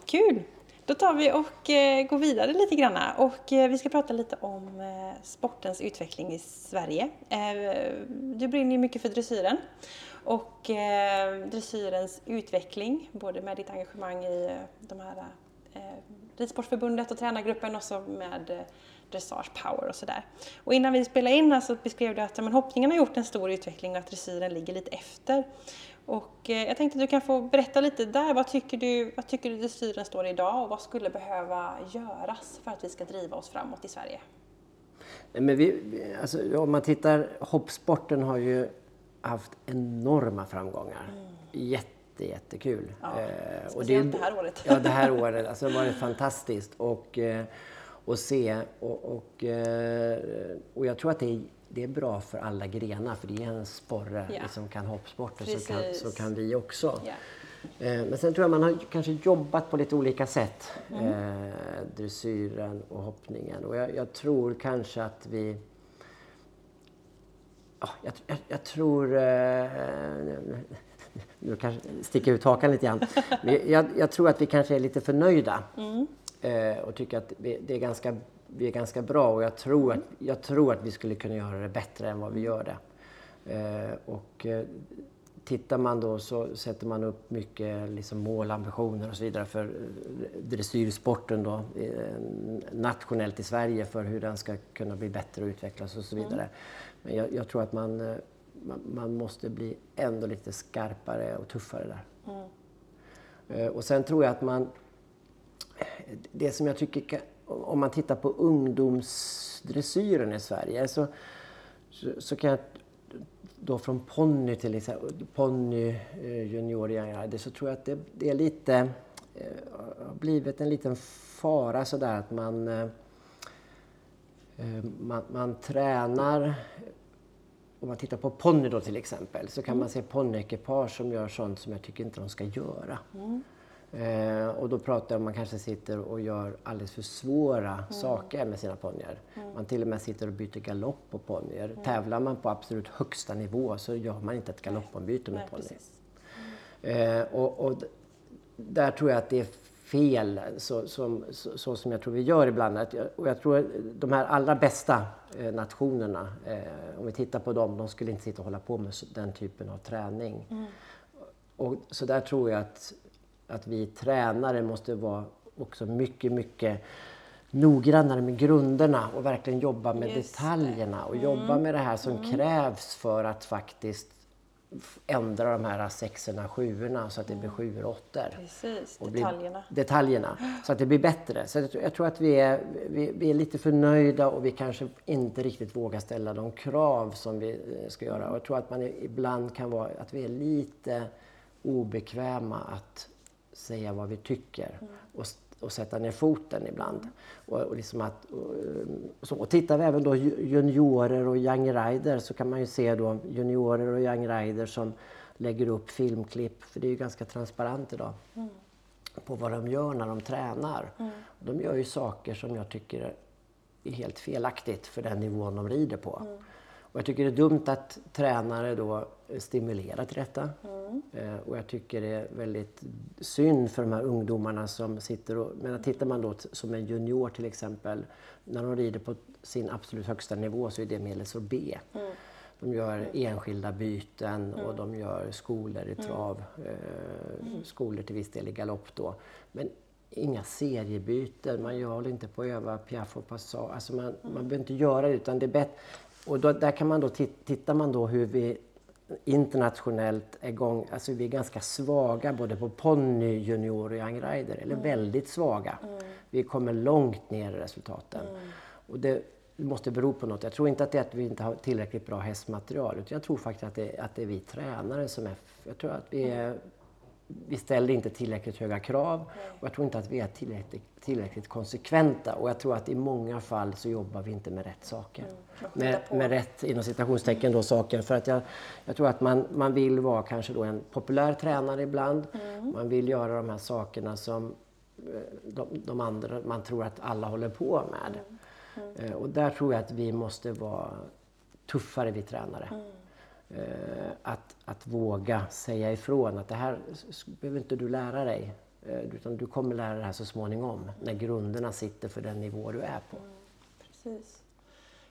Kul! Då tar vi och eh, går vidare lite grann och eh, vi ska prata lite om eh, sportens utveckling i Sverige. Du brinner ju mycket för dressyren och dressyrens utveckling, både med ditt engagemang i de här Ridsportförbundet och tränargruppen och så med dressage power och sådär. Och innan vi spelade in här så beskrev du att men, hoppningen har gjort en stor utveckling och att dressyren ligger lite efter. Och eh, jag tänkte att du kan få berätta lite där. Vad tycker du, vad tycker du dressyren står idag och vad skulle behöva göras för att vi ska driva oss framåt i Sverige? Men vi, alltså, om man tittar, hoppsporten har ju haft enorma framgångar. Mm. Jätte, jättekul. Ja, eh, speciellt det, det här året. Ja, det här året. Alltså, det har varit fantastiskt. Och, eh, och se. Och, och, eh, och jag tror att det är, det är bra för alla grenar för det är en sporre. Ja. Liksom kan hoppsporten så kan, så kan vi också. Ja. Eh, men sen tror jag man har kanske jobbat på lite olika sätt. Mm. Eh, dressyren och hoppningen. Och jag, jag tror kanske att vi jag, jag, jag, tror... Eh, nu kanske sticker ut hakan lite grann. jag, jag, tror att vi kanske är lite förnöjda. Mm eh, och tycker att vi, det är ganska, vi är ganska bra och jag tror, att, jag tror att vi skulle kunna göra det bättre än vad vi gör det. Eh, och eh, tittar man då så sätter man upp mycket liksom målambitioner och så vidare för eh, dressyrsporten då, eh, nationellt i Sverige för hur den ska kunna bli bättre och utvecklas och så vidare. Mm. Men jag, jag, tror att man, man, man, måste bli ändå lite skarpare och tuffare där. Mm. Och sen tror jag att man det som jag tycker, om man tittar på ungdomsdressyren i Sverige så, så, så kan jag då från ponny till exempel, ponny, eh, junior, så tror jag att det, det är lite, eh, har blivit en liten fara sådär att man, eh, man, man tränar om man tittar på ponny då till exempel så kan mm. man se ponnyekipage som gör sånt som jag tycker inte de ska göra. Mm. Eh, och då pratar jag om man kanske sitter och gör alldeles för svåra mm. saker med sina ponnyer. Mm. Man till och med sitter och byter galopp på ponnyer. Mm. Tävlar man på absolut högsta nivå så gör man inte ett galoppombyte med ponny. Eh, och, och, där tror jag att det är fel, så, som, så, så, som jag tror vi gör ibland. Att jag, och jag tror de här allra bästa eh, nationerna, eh, om vi tittar på dem, de skulle inte sitta och hålla på med den typen av träning. Mm. Och, så där tror jag att att vi tränare måste vara också mycket, mycket noggrannare med grunderna och verkligen jobba med Just detaljerna och mm. jobba med det här som mm. krävs för att faktiskt ändra de här sexorna, sjuorna så att det blir mm. sjuor och åttor. Precis, och detaljerna. detaljerna, så att det blir bättre. Så jag, tror att vi är, vi, vi, är lite förnöjda och vi kanske inte riktigt vågar ställa de krav som vi eh, ska göra. Och jag tror att man ibland kan vara, att vi är lite obekväma att säga vad vi tycker och, och sätta ner foten ibland. Och, och, liksom att, och, så, och tittar vi även då juniorer och young rider så kan man ju se då juniorer och young rider som lägger upp filmklipp, för det är ju ganska transparent idag, mm. på vad de gör när de tränar. Mm. De gör ju saker som jag tycker är helt felaktigt för den nivån de rider på. Mm. Och jag tycker det är dumt att tränare då stimulerar till detta. Eh, och jag tycker det är väldigt synd för de här ungdomarna som sitter och... Men tittar man då som en junior till exempel, när de rider på sin absolut högsta nivå så är det medelsår B. De gör enskilda byten och de gör skolor i trav, eh, skolor till viss del i galopp då. Men inga seriebyten, man gör håller inte på att öva piaff och passage. Alltså man, man behöver inte göra det utan det är bättre. Och då, där kan man då, tit- tittar man då hur vi internationellt är igång, alltså vi är ganska svaga både på ponny, junior och young rider, eller väldigt svaga. Vi kommer långt ner i resultaten. Och det måste bero på något. Jag tror inte att det är att vi inte har tillräckligt bra hästmaterial, utan jag tror faktiskt att det, att det är vi tränare som är... Jag tror att vi är vi ställer inte tillräckligt höga krav. Och jag tror inte att vi är tillräckligt, tillräckligt konsekventa. Och jag tror att i många fall så jobbar vi inte med rätt saker. Med, med rätt inom citationstecken då saker. För att jag, jag tror att man, man vill vara kanske då en populär tränare ibland. Man vill göra de här sakerna som eh, de, de andra, man tror att alla håller på med. Eh, Och där tror jag att vi måste vara tuffare vi tränare. Eh, att, att våga säga ifrån att det här behöver inte du lära dig. eh, Utan du kommer lära dig det här så småningom när grunderna sitter för den nivå du är på. Precis.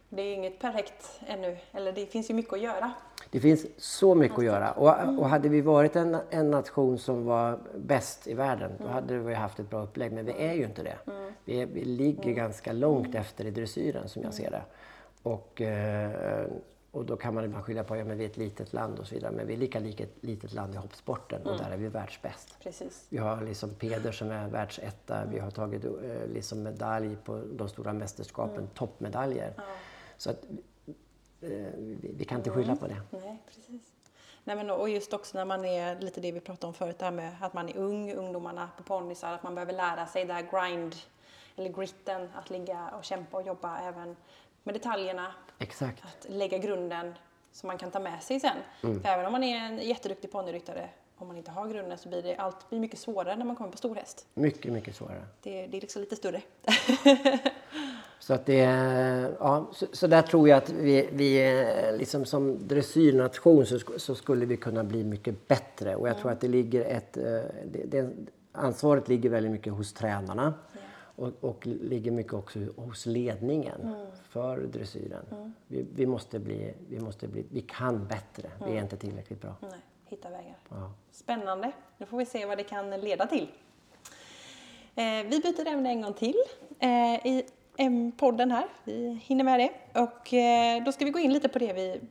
Det är inget perfekt ännu, eller det finns ju mycket att göra. Det finns så mycket att göra. Och, och hade vi varit en, en nation som var bäst i världen, då hade vi haft ett bra upplägg. Men vi är ju inte det. Vi, är, vi ligger ganska långt efter i dressyren som jag ser det. Och, eh, och då kan man ibland skylla på att ja, men vi är ett litet land och så vidare. Men vi är lika liket, litet land i hoppsporten och där är vi världsbäst. Precis. Vi har liksom Peder som är världsetta. Vi har tagit eh, liksom medalj på de stora mästerskapen, toppmedaljer. Så att, eh, vi, vi kan inte skylla på det. Nej, precis. Nej, men och just också när man är lite det vi pratade om förut, det här med att man är ung, ungdomarna på ponnysar, att man behöver lära sig det här grind, eller gritten, att ligga och kämpa och jobba även med detaljerna, Exakt. att lägga grunden som man kan ta med sig sen. Mm. För även om man är en jätteduktig ponnyryttare, om man inte har grunden så blir det allt blir mycket svårare när man kommer på stor häst. Mycket, mycket svårare. Det, det är liksom lite större. Så, att det, ja, så, så där tror jag att vi, vi eh, liksom som dressyrnation så, så skulle vi kunna bli mycket bättre. Och jag tror att det ligger ett... eh, Det, det, ansvaret ligger väldigt mycket hos tränarna. Och, och ligger mycket också hos ledningen för dressyren. Vi, vi, måste bli, vi måste bli... Vi kan bättre. Vi är inte tillräckligt bra. Nej, hitta vägar. Ja. Spännande. Nu får vi se vad det kan leda till. Eh, vi byter ämne en gång till eh, i podden här. Vi hinner med det. Och eh, då ska vi gå in lite på det vi,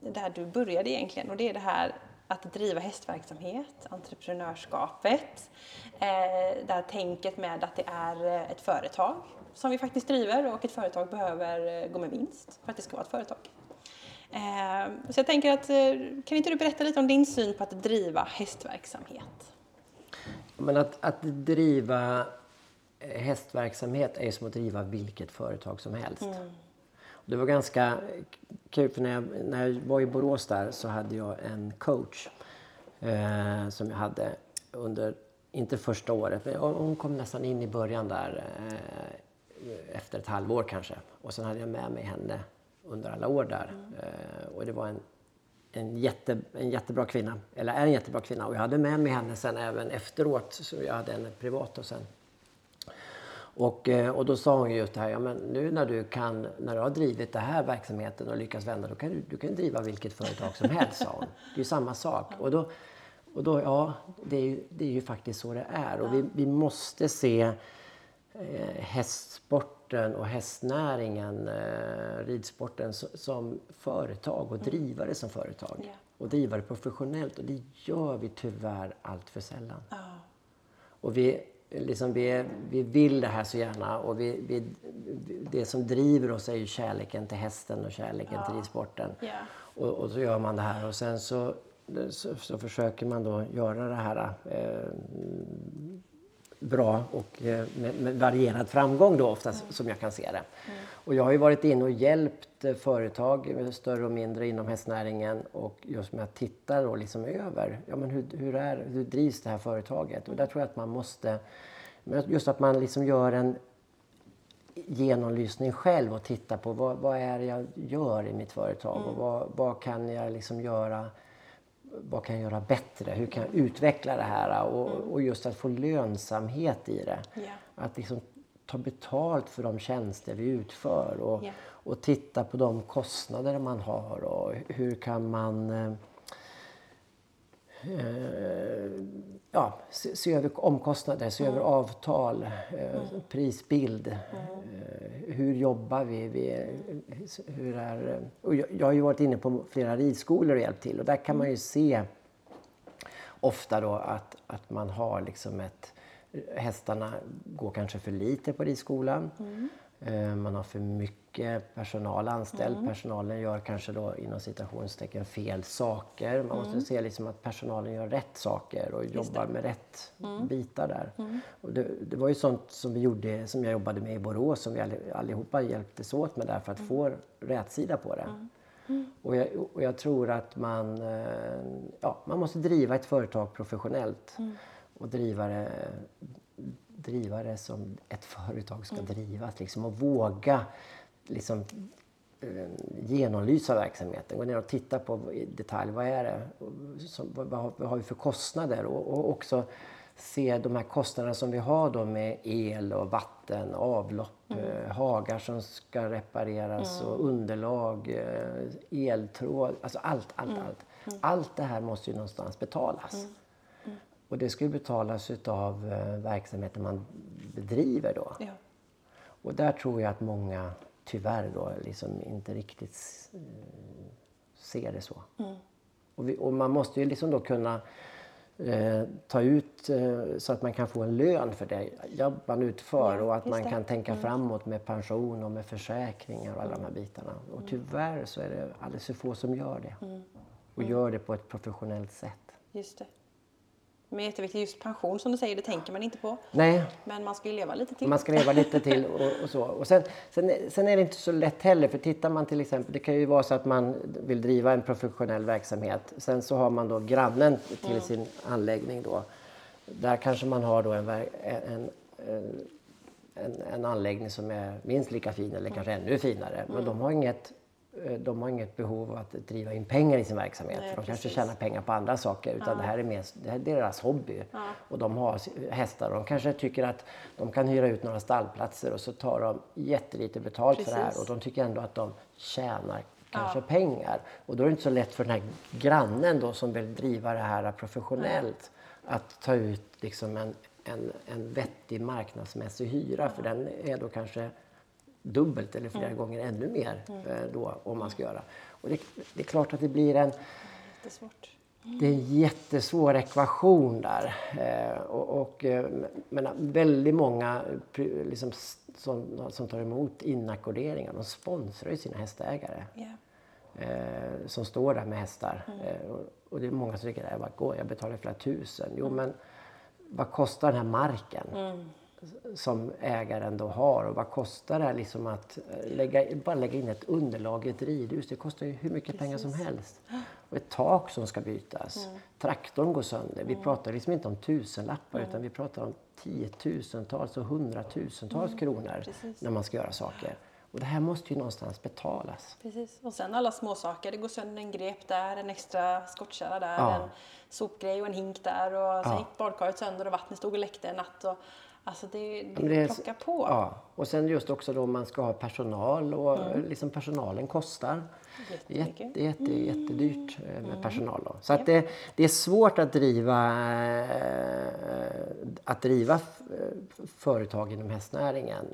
där du började egentligen. Och det är det här att driva hästverksamhet, entreprenörskapet. Eh, det här tänket med att det är eh, ett företag som vi faktiskt driver och ett företag behöver eh, gå med vinst för att det ska vara ett företag. Eh, Så jag tänker att, kan inte du berätta lite om din syn på att driva hästverksamhet? Men att, att driva hästverksamhet är som att driva vilket företag som helst. Och det var ganska kul för när jag, när jag var i Borås där så hade jag en coach eh, som jag hade under, inte första året, men hon kom nästan in i början där eh, efter ett halvår kanske. Och sen hade jag med mig henne under alla år där. Eh, och det var en en, jätte, en jättebra kvinna, eller är en jättebra kvinna. Och jag hade med mig henne sen även efteråt, så jag hade henne privat och sen. Och, eh, och då sa hon just det här, ja men nu när du kan, när du har drivit den här verksamheten och lyckats vända, då kan du, du kan driva vilket företag som helst, sa hon. Det är ju samma sak. Och då, och då ja, det är, ju, det är ju faktiskt så det är. Och vi, vi måste se eh, hästsporten och hästnäringen, eh, ridsporten, so- som företag och driva det som företag. Ja. Och driva det professionellt. Och det gör vi tyvärr allt för sällan. Ja. Och vi, liksom, vi, vi vill det här så gärna och vi, vi, det som driver oss är ju kärleken till hästen och kärleken till ridsporten. Ja. Och, och så gör man det här och sen så, så, så försöker man då göra det här eh, bra och eh, med, med varierad framgång då oftast som jag kan se det. Och jag har ju varit inne och hjälpt eh, företag, eh, större och mindre inom hästnäringen och just med att titta då liksom över, ja men hur, hur, är, hur drivs det här företaget? Och där tror jag att man måste, just att man liksom gör en genomlysning själv och titta på vad, vad är det jag gör i mitt företag och vad, vad kan jag liksom göra vad kan jag göra bättre? Hur kan jag utveckla det här? Och, och just att få lönsamhet i det. Ja. Att liksom ta betalt för de tjänster vi utför och, Ja. och titta på de kostnader man har och hur kan man eh, eh, ja, se, se över omkostnader, se över avtal, eh, prisbild. Eh, hur jobbar vi? vi hur är, och jag, jag har ju varit inne på flera ridskolor och hjälpt till och där kan man ju se ofta då att, att man har liksom ett... Hästarna går kanske för lite på ridskolan. Eh, Man har för mycket personal anställd. Personalen gör kanske då inom citationstecken fel saker. Man måste se liksom att personalen gör rätt saker och jobbar med rätt bitar där. Och det, det var ju sånt som vi gjorde, som jag jobbade med i Borås som vi all- allihopa hjälptes åt med där för att få rätsida på det. Och jag, och jag tror att man, eh, ja, man måste driva ett företag professionellt och driva det, driva det som ett företag ska drivas. Liksom, och våga liksom, eh, genomlysa verksamheten. Gå ner och titta på i detalj. Vad är det? Som, vad, vad, har- vi för kostnader? Och, och också se de här kostnaderna som vi har då med el och vatten, avlopp, eh, hagar som ska repareras och underlag, eh, eltråd. Alltså allt, allt, allt. Allt det här måste ju någonstans betalas. Och det ska ju betalas utav eh, verksamheten man bedriver då. Ja. Och där tror jag att många tyvärr då liksom inte riktigt eh, ser det så. Och, vi, och man måste ju liksom då kunna eh, ta ut eh, så att man kan få en lön för det jobb man utför Ja, och att man det. kan tänka framåt med pension och med försäkringar och alla de här bitarna. Och tyvärr så är det alldeles för få som gör det. Och gör det på ett professionellt sätt. Just det. Men jätteviktigt, just pension som du säger, det tänker man inte på. Nej, Men man ska ju leva lite till. Man ska leva lite till och, och så. Och sen, sen, sen är det inte så lätt heller för tittar man till exempel, det kan ju vara så att man vill driva en professionell verksamhet. Sen så har man då grannen till sin anläggning då. Där kanske man har då en, en, en, en, anläggning som är minst lika fin eller kanske ännu finare. Men de har inget de har inget behov av att driva in pengar i sin verksamhet. Nej, för de kanske precis. tjänar pengar på andra saker. Utan det här är mer, det här är deras hobby. Och de har hästar de kanske tycker att de kan hyra ut några stallplatser och så tar de jättelite betalt för det här. Precis. Och de tycker ändå att de tjänar kanske pengar. Och då är det inte så lätt för den här grannen då som vill driva det här professionellt att ta ut liksom en, en, en vettig marknadsmässig hyra. För den är då kanske dubbelt eller flera gånger ännu mer eh, då om man ska göra. Och det, det är klart att det blir en, Jättesvårt. det är en jättesvår ekvation där. Eh, och, och, eh, men väldigt många pri- liksom, som, som tar emot inackorderingar, de sponsrar ju sina hästägare. Ja. Eh, som står där med hästar. Eh, och, och det är många som tycker att jag, betalar flera tusen. Jo men vad kostar den här marken? Som ägaren då har och vad kostar det liksom att eh, lägga, bara lägga in ett underlag i ett ridhus? Det kostar ju hur mycket pengar som helst. Och ett tak som ska bytas. Traktorn går sönder. Vi pratar liksom inte om tusenlappar utan vi pratar om tiotusentals och hundratusentals kronor Precis. när man ska göra saker. Och det här måste ju någonstans betalas. Precis. Och sen alla små saker. Det går sönder en grep där, en extra skottkärra där, Ja. en sopgrej och en hink där. Och sen gick badkaret sönder och vattnet stod och läckte en natt. Och, alltså det, det, det plockar på. Ja, och sen just också då man ska ha personal och liksom personalen kostar. Jätte, jätte, jättedyrt eh, med personal. Då. Så att det, det är svårt att driva, eh, att driva eh, företag inom hästnäringen.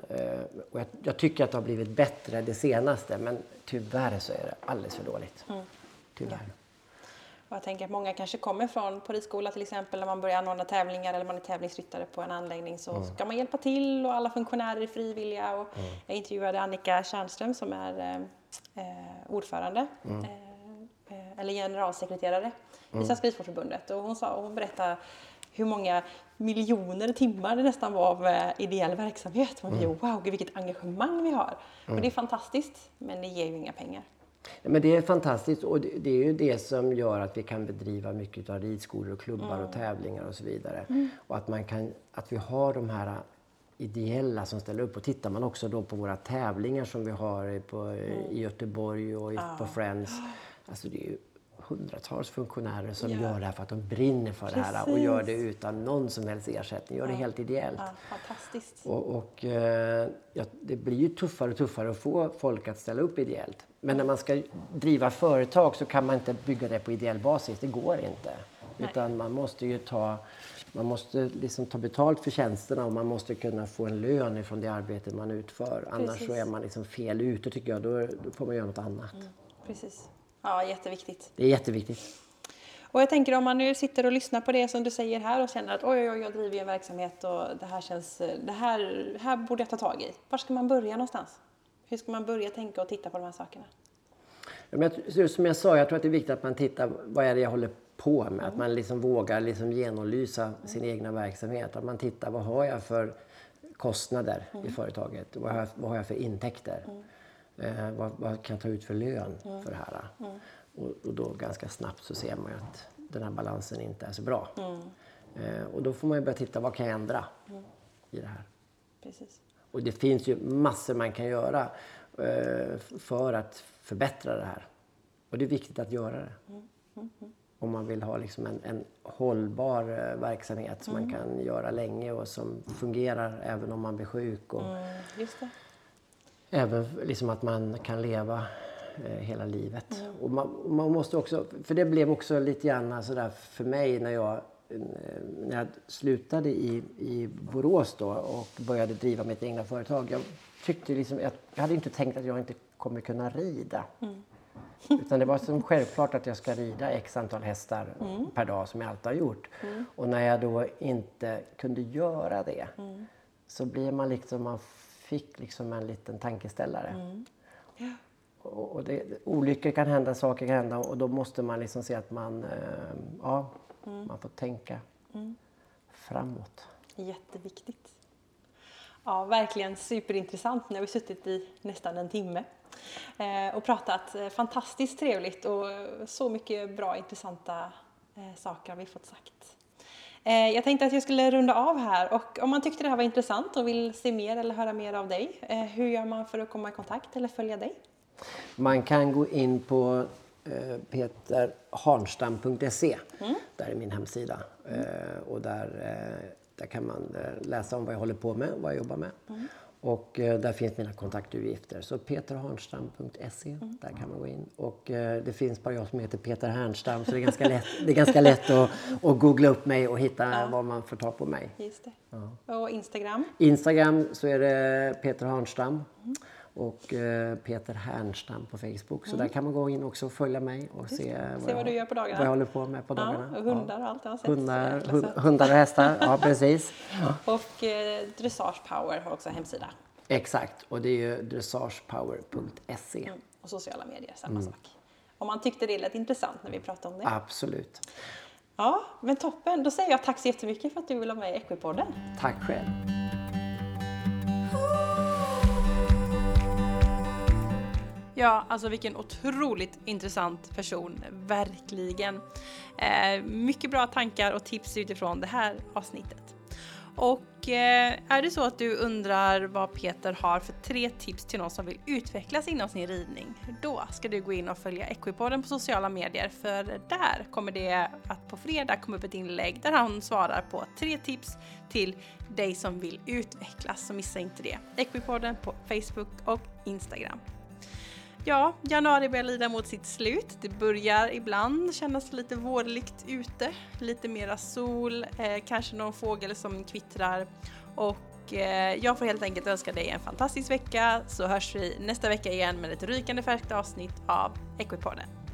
Och jag, jag tycker att det har blivit bättre det senaste men tyvärr så är det alldeles för dåligt. Tyvärr. Och jag tänker att många kanske kommer från på ridskola till exempel när man börjar anordna tävlingar eller man är tävlingsryttare på en anläggning så ska man hjälpa till och alla funktionärer är frivilliga. Och Jag intervjuade Annika Tjärnström som är eh, eh, ordförande eh, eh, eller generalsekreterare i Svenska Ridsportförbundet och hon, sa, och hon berättade hur många miljoner timmar det nästan var av eh, ideell verksamhet. Man blir wow, gud, vilket engagemang vi har. Och det är fantastiskt men det ger ju inga pengar. Men det är fantastiskt och det, är ju det som gör att vi kan bedriva mycket av ridskolor och klubbar och tävlingar och så vidare. Och att, man kan, att vi har de här ideella som ställer upp. Och tittar man också då på våra tävlingar som vi har på, i Göteborg och i, på Friends. Alltså det är ju hundratals funktionärer som Ja. gör det här för att de brinner för det här och gör det utan någon som helst ersättning. Gör det helt ideellt. Ja, fantastiskt. Och, och eh, det blir ju tuffare och tuffare att få folk att ställa upp ideellt. Men när man ska driva företag så kan man inte bygga det på ideell basis. Det går inte. Nej. Utan man måste ju ta, man måste liksom ta betalt för tjänsterna och man måste kunna få en lön ifrån det arbete man utför. Annars Precis. så är man liksom fel ute tycker jag. Då, då får man göra något annat. Precis. Ja, jätteviktigt. Det är jätteviktigt. Och jag tänker om man nu sitter och lyssnar på det som du säger här och känner att oj, oj, oj, jag driver ju en verksamhet och det här känns, det här, här borde jag ta tag i. Var ska man börja någonstans? Hur ska man börja tänka och titta på de här sakerna? Ja, men som jag sa, jag tror att det är viktigt att man tittar vad är det jag håller på med. Att man liksom vågar liksom genomlysa sin egna verksamhet. Att man tittar vad har jag för kostnader i företaget? Vad har jag, vad har jag för intäkter? Eh, vad, vad kan jag ta ut för lön för det här? Och, och då ganska snabbt så ser man ju att den här balansen inte är så bra. Eh, och då får man ju börja titta vad kan jag ändra i det här? Precis. Och det finns ju massor man kan göra eh, för att förbättra det här. Och det är viktigt att göra det. Om man vill ha liksom en, en hållbar eh, verksamhet som man kan göra länge och som fungerar även om man blir sjuk. Och Mm. Även liksom att man kan leva eh, hela livet. Och man, man måste också, för det blev också lite grann sådär för mig när jag, när jag slutade i, i Borås då och började driva mitt egna företag. Jag, tyckte liksom, jag, jag hade inte tänkt att jag inte kommer kunna rida. Utan det var som självklart att jag ska rida x antal hästar per dag som jag alltid har gjort. Och när jag då inte kunde göra det så blir man liksom, man fick liksom en liten tankeställare. Och, och det, olyckor kan hända, saker kan hända och då måste man liksom se att man, eh, ja, man får tänka framåt. Jätteviktigt. Ja, verkligen superintressant. Nu har vi suttit i nästan en timme eh, och pratat eh, fantastiskt trevligt och så mycket bra intressanta eh, saker har vi fått sagt. Eh, jag tänkte att jag skulle runda av här och om man tyckte det här var intressant och vill se mer eller höra mer av dig, eh, hur gör man för att komma i kontakt eller följa dig? Man kan gå in på eh, peterharnstam.se. Där är min hemsida. Eh, och där, där kan man läsa om vad jag håller på med och vad jag jobbar med. Och eh, där finns mina kontaktuppgifter. Så peterharnstam.se, där kan man gå in. Och eh, det finns bara jag som heter Peter Härnstam så det är ganska lätt, det är ganska lätt att, att googla upp mig och hitta var man får ta på mig. Just det. Och Instagram? Instagram så är det Peter Harnstam och eh, Peter Härnstam på Facebook. Så där kan man gå in också och följa mig och se, Se vad jag, du gör på dagarna. vad jag håller på med på dagarna. Ja, och hundar och allt jag har sett. Hundar, hund, hundar och hästar, ja precis. Och eh, Dressage Power har också hemsida. Exakt, och det är ju dressagepower.se. Och sociala medier, samma Mm. sak. Om man tyckte det lät intressant när vi pratade om det. Absolut. Ja, men toppen. Då säger jag tack så jättemycket för att du ville vara med i Equipodden. Tack själv. Ja, alltså vilken otroligt intressant person, verkligen. Eh, mycket bra tankar och tips utifrån det här avsnittet. Och eh, är det så att du undrar vad Peter har för tre tips till någon som vill utvecklas inom sin ridning, då ska du gå in och följa Equipodden på sociala medier för där kommer det att på fredag komma upp ett inlägg där han svarar på tre tips till dig som vill utvecklas, så missa inte det. Equipodden på Facebook och Instagram. Ja, januari börjar lida mot sitt slut. Det börjar ibland kännas lite vårligt ute. Lite mera sol, eh, kanske någon fågel som kvittrar. Och eh, jag får helt enkelt önska dig en fantastisk vecka så hörs vi nästa vecka igen med ett rykande färskt avsnitt av Equipodden.